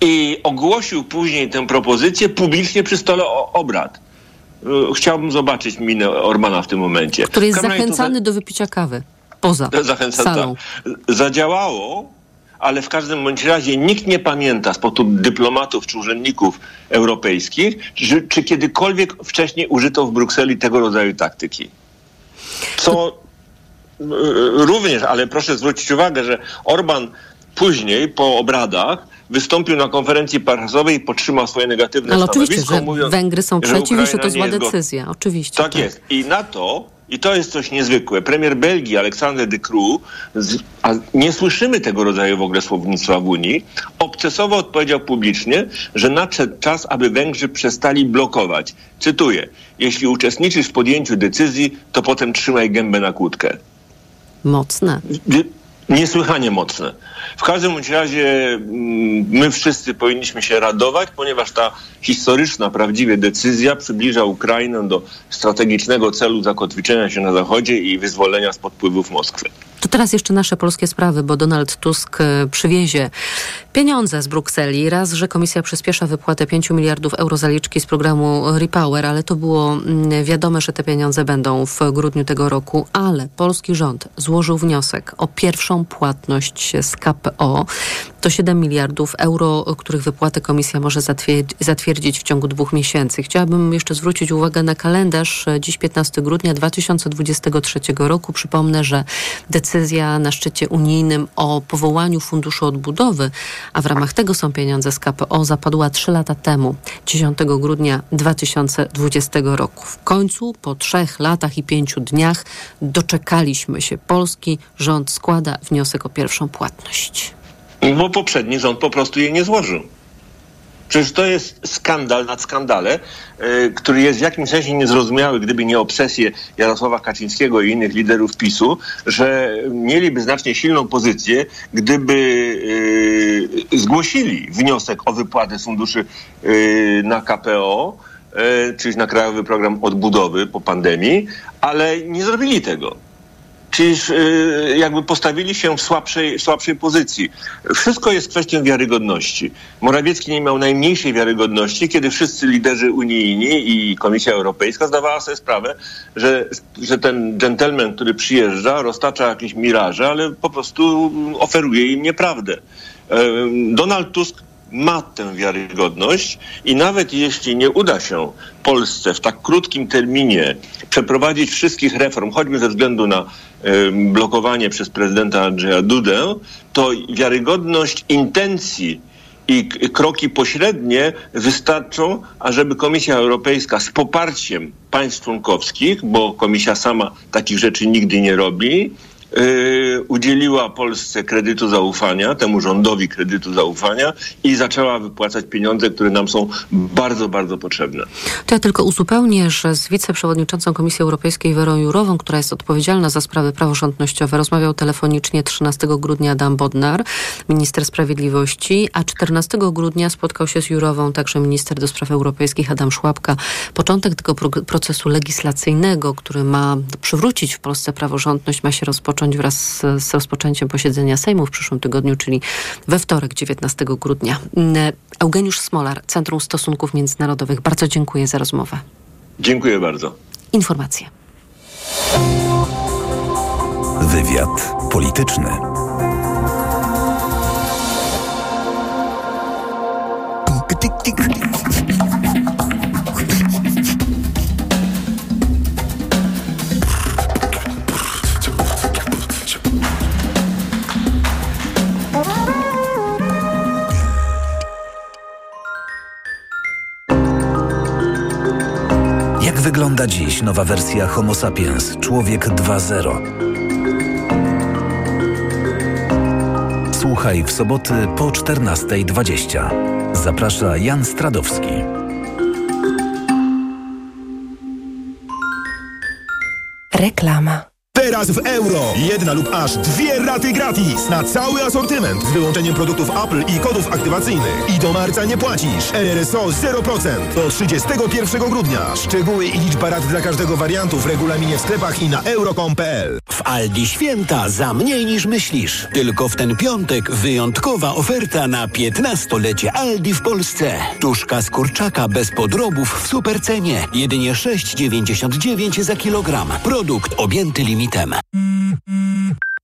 i ogłosił później tę propozycję publicznie przy stole obrad. E, chciałbym zobaczyć minę Orbana w tym momencie. Który jest zachęcany za... do wypicia kawy poza Zachęca, salą. Tak. Zadziałało, ale w każdym bądź razie nikt nie pamięta spośród dyplomatów czy urzędników europejskich, czy, czy kiedykolwiek wcześniej użyto w Brukseli tego rodzaju taktyki. Co również, ale proszę zwrócić uwagę, że Orban później po obradach wystąpił na konferencji prasowej i podtrzymał swoje negatywne Ale oczywiście, że mówiąc, Węgry są przeciw i że to zła decyzja. Oczywiście. Tak, tak, jest. I na to, i to jest coś niezwykłe, premier Belgii Aleksander de Croo, a nie słyszymy tego rodzaju w ogóle słownictwa w Unii, obcesowo odpowiedział publicznie, że nadszedł czas, aby Węgrzy przestali blokować. Cytuję, jeśli uczestniczysz w podjęciu decyzji, to potem trzymaj gębę na kłódkę. Mocne. Niesłychanie mocne. W każdym razie mm, my wszyscy powinniśmy się radować, ponieważ ta historyczna, prawdziwie decyzja przybliża Ukrainę do strategicznego celu zakotwiczenia się na Zachodzie i wyzwolenia spod wpływów Moskwy. To teraz jeszcze nasze polskie sprawy, bo Donald Tusk e, przywiezie pieniądze z Brukseli. Raz, że komisja przyspiesza wypłatę 5 miliardów euro zaliczki z programu Repower, ale to było mm, wiadome, że te pieniądze będą w grudniu tego roku, ale polski rząd złożył wniosek o pierwszą płatność z KPO. To 7 miliardów euro, których wypłatę komisja może zatwierdzić w ciągu dwóch miesięcy. Chciałabym jeszcze zwrócić uwagę na kalendarz. Dziś 15 grudnia 2023 roku. Przypomnę, że decyzja na szczycie unijnym o powołaniu Funduszu Odbudowy, a w ramach tego są pieniądze z KPO, zapadła trzy lata temu, 10 grudnia 2020 roku. W końcu, po trzech latach i pięciu dniach, doczekaliśmy się. Polski rząd składa wniosek o pierwszą płatność. Bo poprzedni rząd po prostu jej nie złożył. Przecież to jest skandal nad skandale, yy, który jest w jakimś sensie niezrozumiały, gdyby nie obsesje Jarosława Kaczyńskiego i innych liderów PiSu, że mieliby znacznie silną pozycję, gdyby yy, zgłosili wniosek o wypłatę funduszy yy, na KPO, czyli na Krajowy Program Odbudowy po pandemii, ale nie zrobili tego. Czyli y, jakby postawili się w słabszej, słabszej pozycji. Wszystko jest kwestią wiarygodności. Morawiecki nie miał najmniejszej wiarygodności, kiedy wszyscy liderzy unijni i Komisja Europejska zdawała sobie sprawę, że, że ten dżentelmen, który przyjeżdża, roztacza jakieś miraże, ale po prostu oferuje im nieprawdę. Donald Tusk ma tę wiarygodność i nawet jeśli nie uda się Polsce w tak krótkim terminie przeprowadzić wszystkich reform, choćby ze względu na blokowanie przez prezydenta Andrzeja Dudę, to wiarygodność intencji i kroki pośrednie wystarczą, ażeby Komisja Europejska z poparciem państw członkowskich, bo Komisja sama takich rzeczy nigdy nie robi, Y, udzieliła Polsce kredytu zaufania, temu rządowi kredytu zaufania i zaczęła wypłacać pieniądze, które nam są bardzo, bardzo potrzebne. To ja tylko uzupełnię, że z wiceprzewodniczącą Komisji Europejskiej Werą Jurową, która jest odpowiedzialna za sprawy praworządnościowe, rozmawiał telefonicznie 13 grudnia Adam Bodnar, minister sprawiedliwości, a 14 grudnia spotkał się z Jurową także minister do spraw europejskich Adam Szłapka. Początek tego procesu legislacyjnego, który ma przywrócić w Polsce praworządność, ma się rozpocząć rozpocząć wraz z, z rozpoczęciem posiedzenia Sejmu w przyszłym tygodniu, czyli we wtorek 19 grudnia. Mm, Eugeniusz Smolar, Centrum Stosunków Międzynarodowych. Bardzo dziękuję za rozmowę. Dziękuję bardzo. Informacje. Wywiad polityczny. Wygląda dziś nowa wersja Homo sapiens, człowiek 2.0? Słuchaj w soboty po 14.20. Zaprasza Jan Stradowski. Reklama. Teraz w euro. Jedna lub aż dwie raty gratis na cały asortyment z wyłączeniem produktów Apple i kodów aktywacyjnych. I do marca nie płacisz. RRSO 0% do 31 grudnia. Szczegóły i liczba rat dla każdego wariantu w regulaminie w sklepach i na euro.com.pl. W Aldi święta za mniej niż myślisz. Tylko w ten piątek wyjątkowa oferta na 15-lecie Aldi w Polsce. Tuszka z kurczaka bez podrobów w supercenie. Jedynie 6,99 za kilogram. Produkt objęty limitem.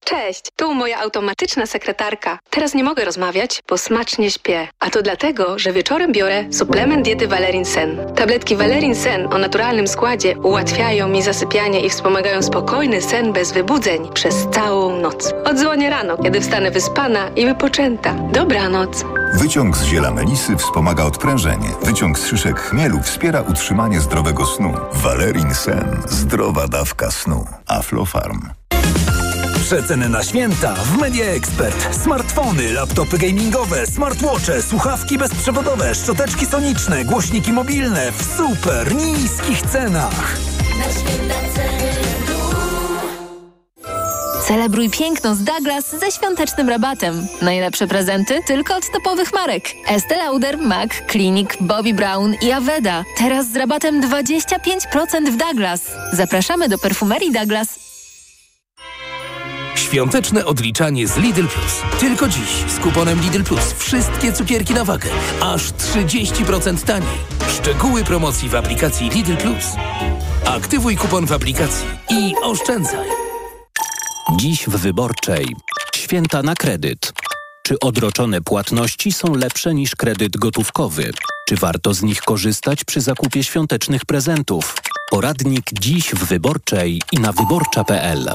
Cześć, tu moja automatyczna sekretarka. Teraz nie mogę rozmawiać, bo smacznie śpię. A to dlatego, że wieczorem biorę suplement diety Valerin Sen. Tabletki Valerin Sen o naturalnym składzie ułatwiają mi zasypianie i wspomagają spokojny sen bez wybudzeń przez całą noc. Odzwonię rano, kiedy wstanę wyspana i wypoczęta. Dobranoc. Wyciąg z ziela melisy wspomaga odprężenie. Wyciąg z szyszek chmielu wspiera utrzymanie zdrowego snu. Valerin Sen. Zdrowa dawka snu. Aflofarm. Przeceny na święta w Media Expert. Smartfony, laptopy gamingowe, smartwatche, słuchawki bezprzewodowe, szczoteczki soniczne, głośniki mobilne w super niskich cenach. Celebruj piękno z Douglas ze świątecznym rabatem. Najlepsze prezenty tylko od topowych marek. Estée Lauder, MAC, Clinic, Bobbi Brown i Aveda. Teraz z rabatem 25% w Douglas. Zapraszamy do perfumerii Douglas. Świąteczne odliczanie z Lidl Plus. Tylko dziś z kuponem Lidl Plus wszystkie cukierki na wagę. Aż 30% taniej. Szczegóły promocji w aplikacji Lidl Plus. Aktywuj kupon w aplikacji i oszczędzaj. Dziś w Wyborczej. Święta na kredyt. Czy odroczone płatności są lepsze niż kredyt gotówkowy? Czy warto z nich korzystać przy zakupie świątecznych prezentów? Poradnik dziś w Wyborczej i na wyborcza.pl.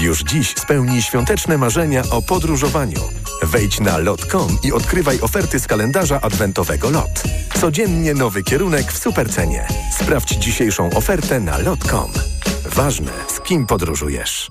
Już dziś spełnij świąteczne marzenia o podróżowaniu. Wejdź na lot.com i odkrywaj oferty z kalendarza adwentowego LOT. Codziennie nowy kierunek w supercenie. Sprawdź dzisiejszą ofertę na lot.com. Ważne, z kim podróżujesz.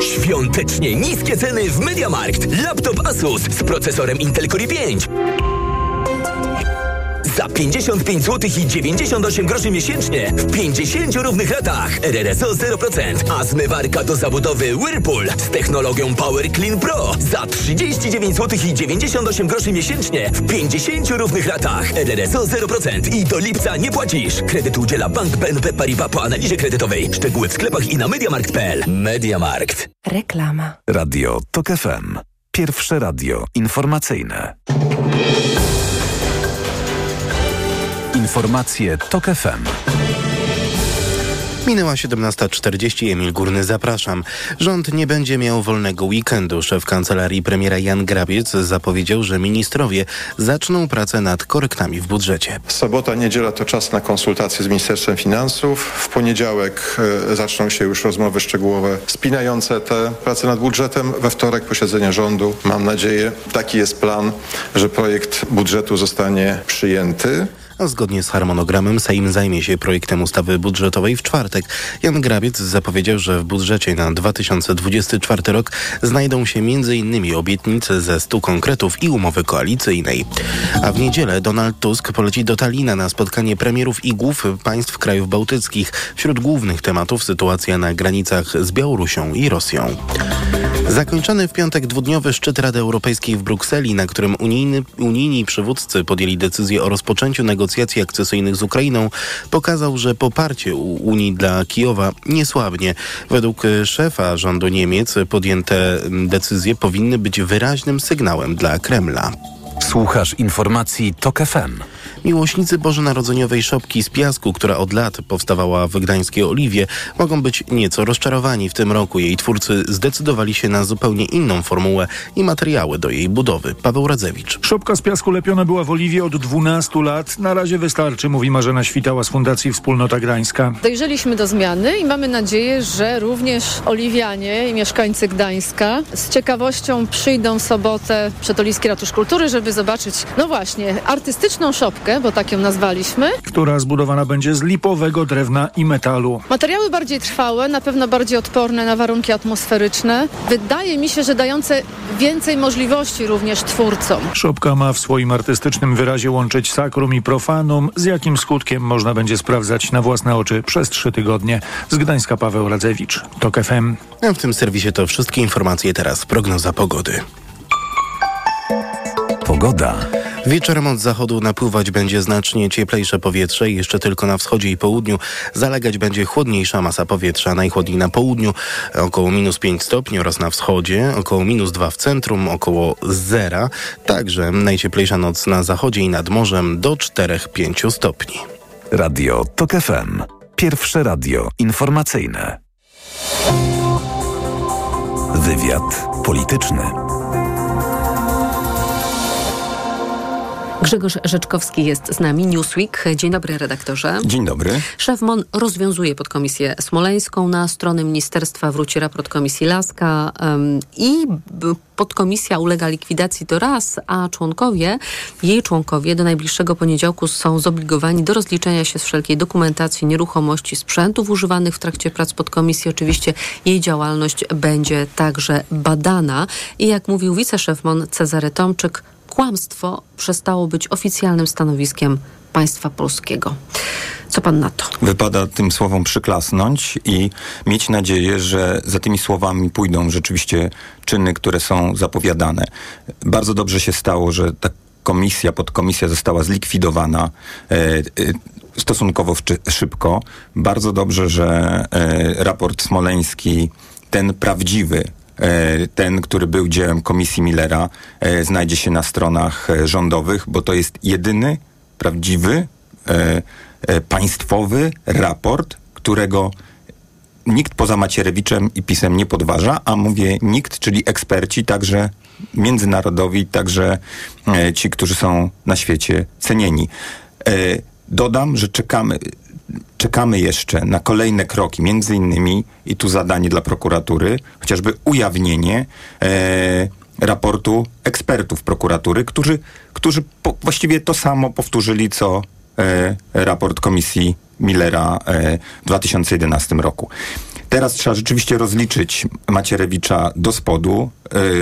Świątecznie niskie ceny w MediaMarkt. Laptop Asus z procesorem Intel Core i5. Za 55 zł i 98 groszy miesięcznie w 50 równych latach. RRSO 0%, a zmywarka do zabudowy Whirlpool z technologią Power Clean Pro za 39 zł i 98 groszy miesięcznie w 50 równych latach. RRSO 0% i do lipca nie płacisz. Kredyt udziela Bank BNP Paribas po analizie kredytowej. Szczegóły w sklepach i na mediamarkt.pl. Mediamarkt. Reklama. Radio TOK FM. Pierwsze radio informacyjne. Informacje TOK FM. Minęła 17.40. Emil Górny, zapraszam. Rząd nie będzie miał wolnego weekendu. Szef kancelarii premiera Jan Grabiec zapowiedział, że ministrowie zaczną pracę nad korektami w budżecie. Sobota, niedziela to czas na konsultacje z Ministerstwem Finansów. W poniedziałek e, zaczną się już rozmowy szczegółowe spinające te prace nad budżetem. We wtorek posiedzenie rządu. Mam nadzieję, taki jest plan, że projekt budżetu zostanie przyjęty zgodnie z harmonogramem Sejm zajmie się projektem ustawy budżetowej w czwartek. Jan Grabiec zapowiedział, że w budżecie na 2024 rok znajdą się m.in. obietnice ze 100 konkretów i umowy koalicyjnej. A w niedzielę Donald Tusk poleci do Talina na spotkanie premierów i głów państw krajów bałtyckich. Wśród głównych tematów sytuacja na granicach z Białorusią i Rosją. Zakończony w piątek dwudniowy szczyt Rady Europejskiej w Brukseli, na którym unijny, unijni przywódcy podjęli decyzję o rozpoczęciu negocjacji akcesyjnych z Ukrainą, pokazał, że poparcie Unii dla Kijowa nie słabnie. Według szefa rządu Niemiec podjęte decyzje powinny być wyraźnym sygnałem dla Kremla. Słuchasz informacji TOK FM. Miłośnicy bożonarodzeniowej szopki z piasku, która od lat powstawała w gdańskiej Oliwie, mogą być nieco rozczarowani. W tym roku jej twórcy zdecydowali się na zupełnie inną formułę i materiały do jej budowy. Paweł Radzewicz. Szopka z piasku lepiona była w Oliwie od 12 lat. Na razie wystarczy, mówi Marzena Świtała z Fundacji Wspólnota Gdańska. Dojrzeliśmy do zmiany i mamy nadzieję, że również oliwianie i mieszkańcy Gdańska z ciekawością przyjdą w sobotę przed Oliwski Ratusz Kultury, żeby zobaczyć, no właśnie, artystyczną szopkę, bo tak ją nazwaliśmy. Która zbudowana będzie z lipowego drewna i metalu. Materiały bardziej trwałe, na pewno bardziej odporne na warunki atmosferyczne. Wydaje mi się, że dające więcej możliwości również twórcom. Szopka ma w swoim artystycznym wyrazie łączyć sakrum i profanum, z jakim skutkiem można będzie sprawdzać na własne oczy przez trzy tygodnie. Z Gdańska Paweł Radzewicz, TOK FM. A w tym serwisie to wszystkie informacje teraz. Prognoza pogody. Pogoda. Wieczorem od zachodu napływać będzie znacznie cieplejsze powietrze. Jeszcze tylko na wschodzie i południu zalegać będzie chłodniejsza masa powietrza. Najchłodniej na południu około minus 5 stopni oraz na wschodzie około minus 2 w centrum, około zera. Także najcieplejsza noc na zachodzie i nad morzem do 4-5 stopni. Radio TOK FM. Pierwsze radio informacyjne. Wywiad polityczny. Grzegorz Rzeczkowski jest z nami, Newsweek. Dzień dobry, redaktorze. Dzień dobry. Szef MON rozwiązuje podkomisję smoleńską. Na stronę ministerstwa wróci raport komisji Laska um, i podkomisja ulega likwidacji to raz, a członkowie, jej członkowie do najbliższego poniedziałku są zobligowani do rozliczenia się z wszelkiej dokumentacji, nieruchomości, sprzętów używanych w trakcie prac podkomisji. Oczywiście jej działalność będzie także badana. I jak mówił wiceszef MON Cezary Tomczyk, kłamstwo przestało być oficjalnym stanowiskiem państwa polskiego. Co pan na to? Wypada tym słowom przyklasnąć i mieć nadzieję, że za tymi słowami pójdą rzeczywiście czyny, które są zapowiadane. Bardzo dobrze się stało, że ta komisja, podkomisja została zlikwidowana. E, e, stosunkowo szybko. Bardzo dobrze, że e, raport smoleński, ten prawdziwy, ten, który był dziełem Komisji Millera, znajdzie się na stronach rządowych, bo to jest jedyny prawdziwy, państwowy raport, którego nikt poza Macierewiczem i PiSem nie podważa, a mówię nikt, czyli eksperci, także międzynarodowi, także ci, którzy są na świecie cenieni. Dodam, że czekamy, czekamy jeszcze na kolejne kroki, między innymi, i tu zadanie dla prokuratury, chociażby ujawnienie e, raportu ekspertów prokuratury, którzy, którzy po, właściwie to samo powtórzyli, co e, raport komisji Millera e, w 2011 roku. Teraz trzeba rzeczywiście rozliczyć Macierewicza do spodu,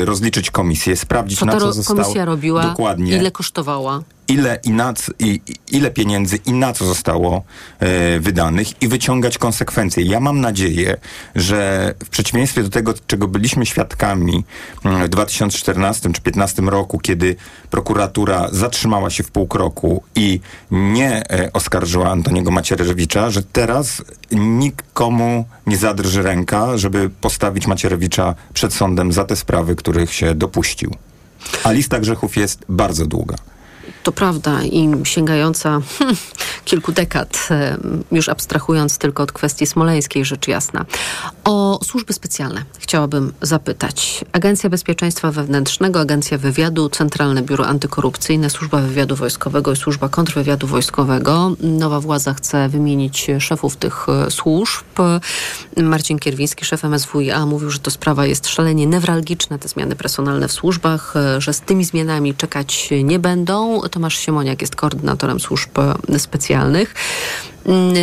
y, rozliczyć komisję, sprawdzić co na co zostało. komisja robiła? Dokładnie. Ile kosztowała? Ile, i na, i, ile pieniędzy i na co zostało e, wydanych i wyciągać konsekwencje. Ja mam nadzieję, że w przeciwieństwie do tego, czego byliśmy świadkami w 2014 czy 2015 roku, kiedy prokuratura zatrzymała się w pół kroku i nie e, oskarżyła Antoniego Macierewicza, że teraz nikomu nie zadrży ręka, żeby postawić Macierewicza przed sądem za te sprawy, których się dopuścił. A lista grzechów jest bardzo długa to prawda i sięgająca kilku dekad, już abstrahując tylko od kwestii smoleńskiej, rzecz jasna. O służby specjalne chciałabym zapytać. Agencja Bezpieczeństwa Wewnętrznego, Agencja Wywiadu, Centralne Biuro Antykorupcyjne, Służba Wywiadu Wojskowego i Służba Kontrwywiadu Wojskowego. Nowa władza chce wymienić szefów tych e, służb. Marcin Kierwiński, szef MSWiA, mówił, że to sprawa jest szalenie newralgiczna, te zmiany personalne w służbach, e, że z tymi zmianami czekać nie będą Tomasz Siemoniak jest koordynatorem służb e, specjalnych. Mm,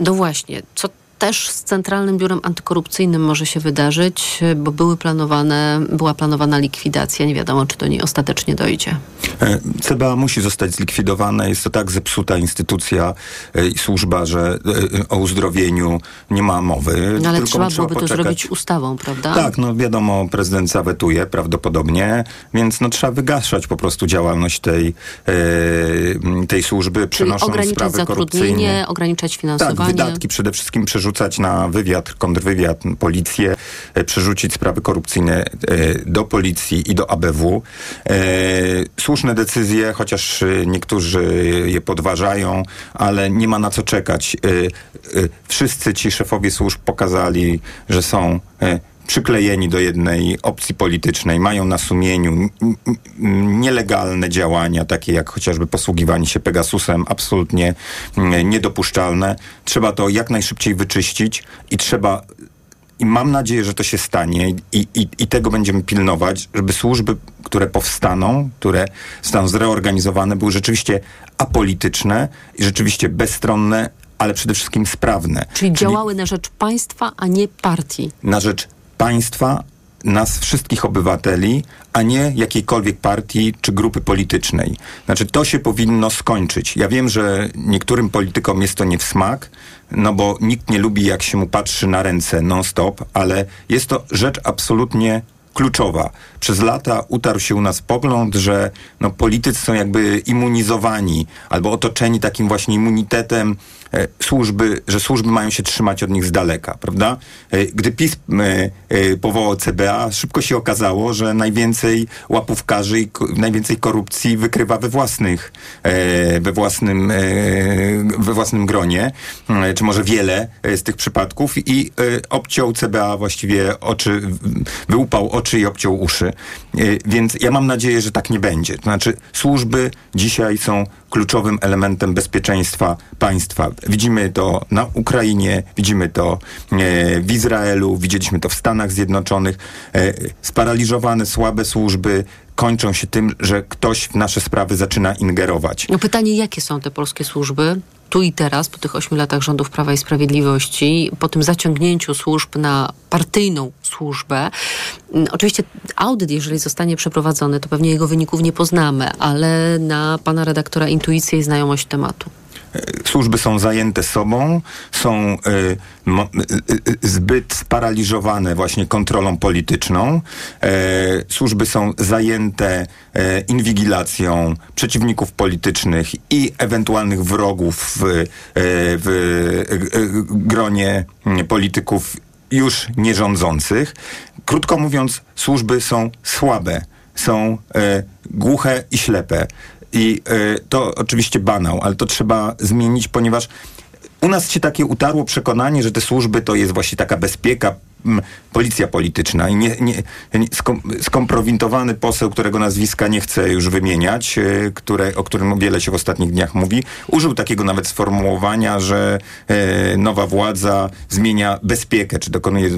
no właśnie, co też z Centralnym Biurem Antykorupcyjnym może się wydarzyć, bo były planowane, była planowana likwidacja. Nie wiadomo, czy do niej ostatecznie dojdzie. E, CBA musi zostać zlikwidowane. Jest to tak zepsuta instytucja e, i służba, że e, o uzdrowieniu nie ma mowy. No ale Tylko trzeba byłoby poczekać. to zrobić ustawą, prawda? Tak, no wiadomo, prezydent zawetuje prawdopodobnie, więc no trzeba wygaszać po prostu działalność tej, tej służby, Czyli przenosząc ograniczać sprawy korupcyjne. zatrudnienie, ograniczać Tak, finansowanie. wydatki przede wszystkim przerzucać na wywiad, kontrwywiad, policję, przerzucić sprawy korupcyjne do policji i do ABW. E, Słuszne decyzje, chociaż e, niektórzy je podważają, ale nie ma na co czekać. E, e, Wszyscy ci szefowie służb pokazali, że są przyklejeni do jednej opcji politycznej, mają na sumieniu nielegalne działania, takie jak chociażby posługiwanie się Pegasusem, absolutnie niedopuszczalne. Trzeba to jak najszybciej wyczyścić i trzeba i mam nadzieję, że to się stanie i, i, i tego będziemy pilnować, żeby służby, które powstaną, które zostaną zreorganizowane, były rzeczywiście apolityczne i rzeczywiście bezstronne, ale przede wszystkim sprawne. Czyli działały na rzecz państwa, a nie partii. Na rzecz państwa, nas wszystkich obywateli, a nie jakiejkolwiek partii czy grupy politycznej. Znaczy, to się powinno skończyć. Ja wiem, że niektórym politykom jest to nie w smak, no bo nikt nie lubi, jak się mu patrzy na ręce non-stop, ale jest to rzecz absolutnie kluczowa. Przez lata utarł się u nas pogląd, że no, politycy są jakby immunizowani albo otoczeni takim właśnie immunitetem służby, że służby mają się trzymać od nich z daleka, prawda? E, gdy PiS e, e, powołał CBA, szybko się okazało, że najwięcej łapówkarzy i najwięcej korupcji wykrywa we własnych, e, we własnym, e, we własnym gronie, e, czy może wiele e, z tych przypadków i e, obciął CBA właściwie oczy, wyłupał oczy i obciął uszy. E, Więc ja mam nadzieję, że tak nie będzie. To znaczy służby dzisiaj są kluczowym elementem bezpieczeństwa państwa. Widzimy to na Ukrainie, widzimy to e, w Izraelu, widzieliśmy to w Stanach Zjednoczonych. E, Sparaliżowane, słabe służby kończą się tym, że ktoś w nasze sprawy zaczyna ingerować. No pytanie, jakie są te polskie służby? Tu i teraz, po tych ośmiu latach rządów Prawa i Sprawiedliwości, po tym zaciągnięciu służb na partyjną służbę. Mm, Oczywiście audyt, jeżeli zostanie przeprowadzony, to pewnie jego wyników nie poznamy, ale na pana redaktora intuicję i znajomość tematu. Służby są zajęte sobą, są y, y, zbyt sparaliżowane właśnie kontrolą polityczną. E, służby są zajęte e, inwigilacją przeciwników politycznych i ewentualnych wrogów w, e, w e, e, gronie polityków już nierządzących. Krótko mówiąc, służby są słabe, są e, głuche i ślepe. I e, to oczywiście banał, ale to trzeba zmienić, ponieważ u nas się takie utarło przekonanie, że te służby to jest właśnie taka bezpieka, policja polityczna i nie, nie, nie, skom, skompromitowany poseł, którego nazwiska nie chcę już wymieniać, e, które, o którym wiele się w ostatnich dniach mówi, użył takiego nawet sformułowania, że e, nowa władza zmienia bezpiekę, czy dokonuje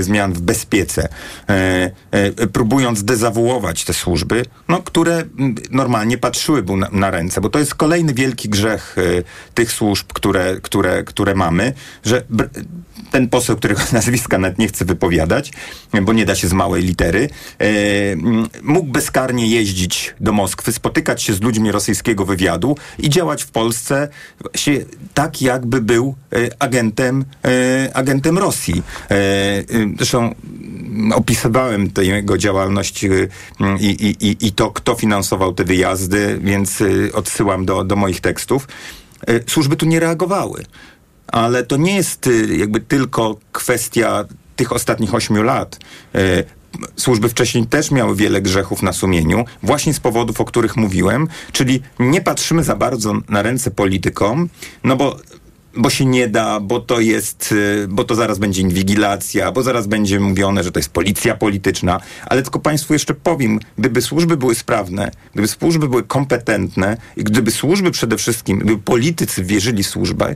zmian w bezpiece, e, próbując dezawuować te służby, no, które normalnie patrzyły mu na, na ręce, bo to jest kolejny wielki grzech tych służb, które, które, które mamy, że ten poseł, którego nazwiska nawet nie chcę wypowiadać, bo nie da się z małej litery, e, mógł bezkarnie jeździć do Moskwy, spotykać się z ludźmi rosyjskiego wywiadu i działać w Polsce właśnie tak, jakby był e, agentem, e, agentem Rosji. Zresztą opisywałem tę jego działalność i, i, i, i to, kto finansował te wyjazdy, więc odsyłam do, do moich tekstów. Służby tu nie reagowały ale to nie jest y, jakby tylko kwestia tych ostatnich ośmiu lat. E, Służby wcześniej też miały wiele grzechów na sumieniu, właśnie z powodów, o których mówiłem, czyli nie patrzymy za bardzo na ręce politykom, no bo bo się nie da, bo to jest, y, bo to zaraz będzie inwigilacja, bo zaraz będzie mówione, że to jest policja polityczna. Ale tylko Państwu jeszcze powiem, gdyby służby były sprawne, gdyby służby były kompetentne i gdyby służby przede wszystkim, gdyby politycy wierzyli służbę,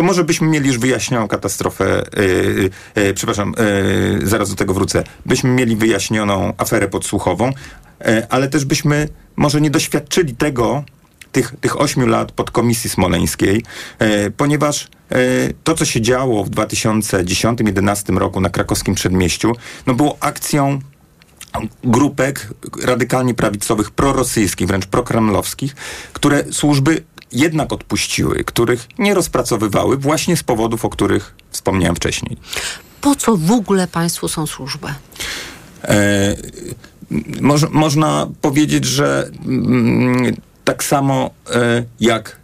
to może byśmy mieli już wyjaśnioną katastrofę, yy, yy, przepraszam, yy, zaraz do tego wrócę, byśmy mieli wyjaśnioną aferę podsłuchową, yy, ale też byśmy może nie doświadczyli tego, tych, tych ośmiu lat podkomisji smoleńskiej, e, ponieważ e, to, co się działo w 2010-2011 roku na krakowskim przedmieściu, no było akcją grupek radykalnie prawicowych, prorosyjskich, wręcz prokremlowskich, które służby jednak odpuściły, których nie rozpracowywały właśnie z powodów, o których wspomniałem wcześniej. Po co w ogóle państwu są służby? E, moż, można powiedzieć, że mm, tak samo e, jak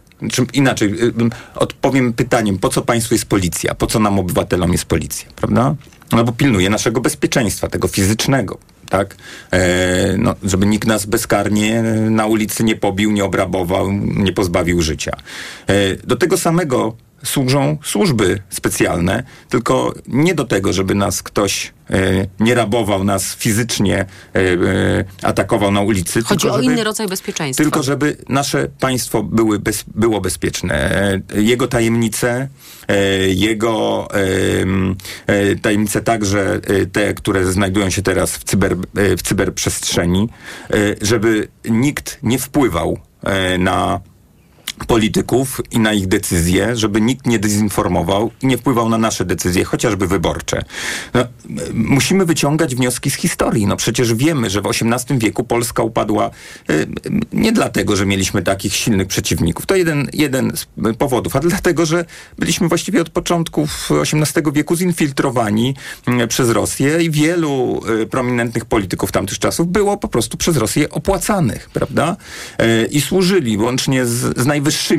inaczej, y, odpowiem pytaniem, po co państwu jest policja? Po co nam obywatelom jest policja, prawda? No bo pilnuje naszego bezpieczeństwa, tego fizycznego, tak? E, no, żeby nikt nas bezkarnie na ulicy nie pobił, nie obrabował, nie pozbawił życia. E, do tego samego służą służby specjalne, tylko nie do tego, żeby nas ktoś e, nie rabował, nas fizycznie e, e, atakował na ulicy. Chodzi tylko, o żeby, inny rodzaj bezpieczeństwa. Tylko żeby nasze państwo były bez, było bezpieczne. Jego tajemnice, jego tajemnice także te, które znajdują się teraz w, cyber, w cyberprzestrzeni, żeby nikt nie wpływał na polityków i na ich decyzje, żeby nikt nie dezinformował i nie wpływał na nasze decyzje, chociażby wyborcze. No, musimy wyciągać wnioski z historii. No przecież wiemy, że w XVIII wieku Polska upadła y, nie dlatego, że mieliśmy takich silnych przeciwników. To jeden, jeden z powodów, a dlatego, że byliśmy właściwie od początków XVIII wieku zinfiltrowani y, przez Rosję i wielu y, prominentnych polityków tamtych czasów było po prostu przez Rosję opłacanych, prawda? Y, I służyli łącznie z, z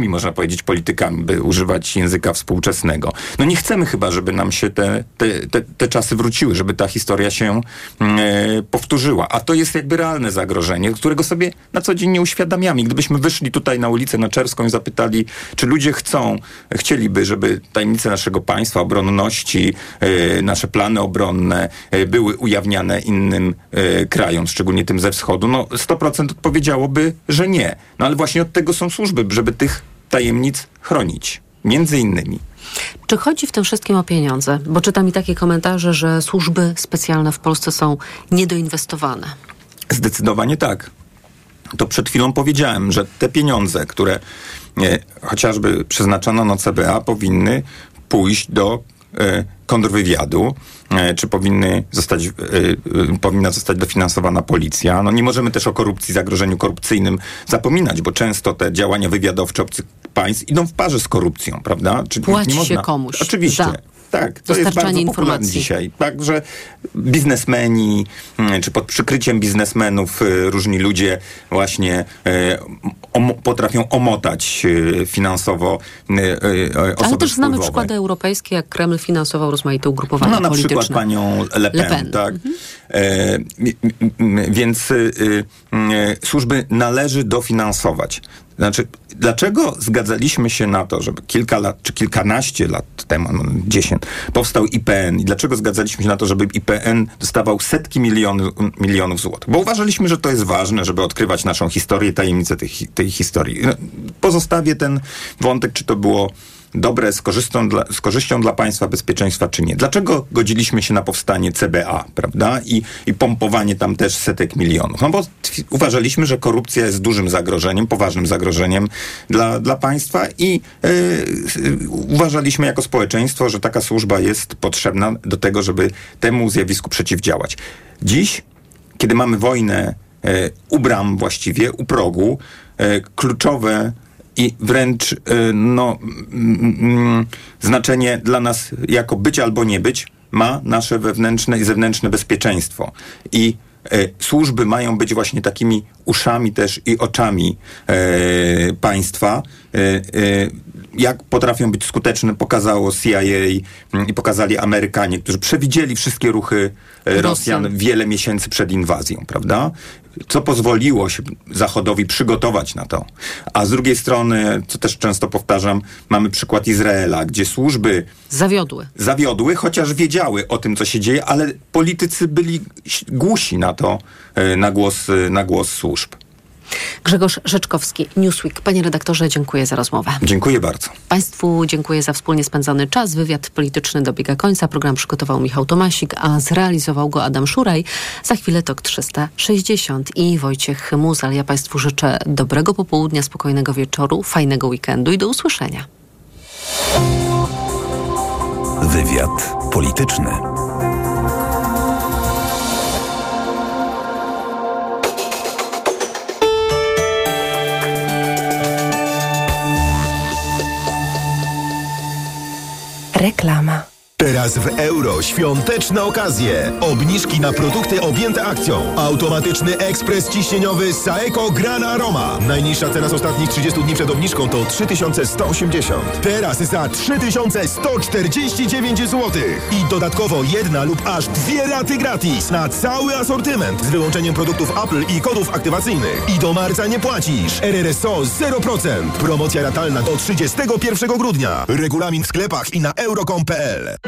można powiedzieć, politykami, by używać języka współczesnego. No nie chcemy chyba, żeby nam się te, te, te, te czasy wróciły, żeby ta historia się mm, e, powtórzyła. A to jest jakby realne zagrożenie, którego sobie na co dzień nie uświadamiamy. Gdybyśmy wyszli tutaj na ulicę Naczerską i zapytali, czy ludzie chcą, chcieliby, żeby tajemnice naszego państwa, obronności, e, nasze plany obronne e, były ujawniane innym e, krajom, szczególnie tym ze wschodu, no 100% odpowiedziałoby, że nie. No ale właśnie od tego są służby, żeby tych tajemnic chronić. Między innymi. Czy chodzi w tym wszystkim o pieniądze? Bo czytam i takie komentarze, że służby specjalne w Polsce są niedoinwestowane. Zdecydowanie tak. To przed chwilą powiedziałem, że te pieniądze, które e, chociażby przeznaczono na CBA, powinny pójść do kontrwywiadu, e, czy powinny zostać, e, e, powinna zostać dofinansowana policja. No nie możemy też o korupcji, zagrożeniu korupcyjnym zapominać, bo często te działania wywiadowcze obcych państw idą w parze z korupcją, prawda? Czyli Płaci nie się komuś Oczywiście. za Tak, to jest dostarczanie bardzo popularne dzisiaj. Także biznesmeni, mm, czy pod przykryciem biznesmenów y, różni ludzie właśnie y, potrafią omotać y, finansowo osoby Ale też znamy wpływowe. przykłady europejskie, jak Kreml finansował rozmaite ugrupowania No na polityczne. przykład panią Le Pen, Le Pen. tak. E, m- m- m- więc y, służby należy dofinansować. Znaczy, dlaczego zgadzaliśmy się na to, żeby kilka lat, czy kilkanaście lat temu, no, dziesięć, powstał IPN i dlaczego zgadzaliśmy się na to, żeby IPN dostawał setki miliony, milionów złotych? Bo uważaliśmy, że to jest ważne, żeby odkrywać naszą historię, tajemnicę tej, tej historii. No, Pozostawię ten wątek, czy to było dobre z korzyścią, dla, z korzyścią dla państwa bezpieczeństwa, czy nie. Dlaczego godziliśmy się na powstanie CBA, prawda? I, i pompowanie tam też setek milionów. No bo uważaliśmy, że korupcja jest dużym zagrożeniem, poważnym zagrożeniem dla, dla państwa i y, y, uważaliśmy jako społeczeństwo, że taka służba jest potrzebna do tego, żeby temu zjawisku przeciwdziałać. Dziś, kiedy mamy wojnę e, u bram właściwie, u progu, e, kluczowe i wręcz y, no, mm, mm, znaczenie dla nas jako być albo nie być ma nasze wewnętrzne i zewnętrzne bezpieczeństwo. I e, służby mają być właśnie takimi uszami też i oczami e, państwa. E, e, jak potrafią być skuteczne, pokazało CIA mm, i pokazali Amerykanie, którzy przewidzieli wszystkie ruchy Rosjan wiele miesięcy przed inwazją, prawda? Co pozwoliło się Zachodowi przygotować na to. A z drugiej strony, co też często powtarzam, mamy przykład Izraela, gdzie służby Zawiodły. zawiodły, chociaż wiedziały o tym, co się dzieje, ale politycy byli głusi na to, e, na głos, e, na głos służb. Grzegorz Rzeczkowski, Newsweek. Panie redaktorze, dziękuję za rozmowę. Dziękuję bardzo. Państwu dziękuję za wspólnie spędzony czas. Wywiad polityczny dobiega końca. Program przygotował Michał Tomasik, a zrealizował go Adam Szuraj. Za chwilę TOK 360 i Wojciech Muzal. Ja Państwu życzę dobrego popołudnia, spokojnego wieczoru, fajnego weekendu i do usłyszenia. Wywiad polityczny. Reklama. Teraz w euro świąteczne okazje. Obniżki na produkty objęte akcją. Automatyczny ekspres ciśnieniowy Saeco Gran Aroma. Najniższa cena z ostatnich 30 dni przed obniżką to 3180. Teraz za 3149 zł. I dodatkowo jedna lub aż dwie raty gratis na cały asortyment z wyłączeniem produktów Apple i kodów aktywacyjnych. I do marca nie płacisz. RRSO 0%. Promocja ratalna do 31 grudnia. Regulamin w sklepach i na euro.com.pl.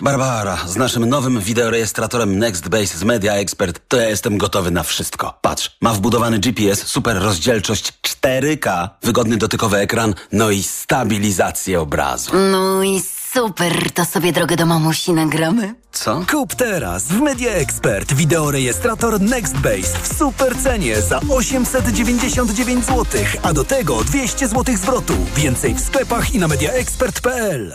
Barbara, z naszym nowym wideorejestratorem NextBase z Media Expert to ja jestem gotowy na wszystko. Patrz, ma wbudowany GPS, super rozdzielczość 4K, wygodny dotykowy ekran, no i stabilizację obrazu. No i super, to sobie drogę do mamusi nagramy. Co? Kup teraz w Media Expert wideorejestrator NextBase w super cenie za 899 zł, a do tego 200 zł zwrotu. Więcej w sklepach i na mediaexpert.pl.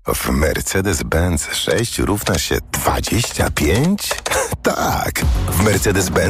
W Mercedes-Benz 6 równa się 25? tak! W Mercedes-Benz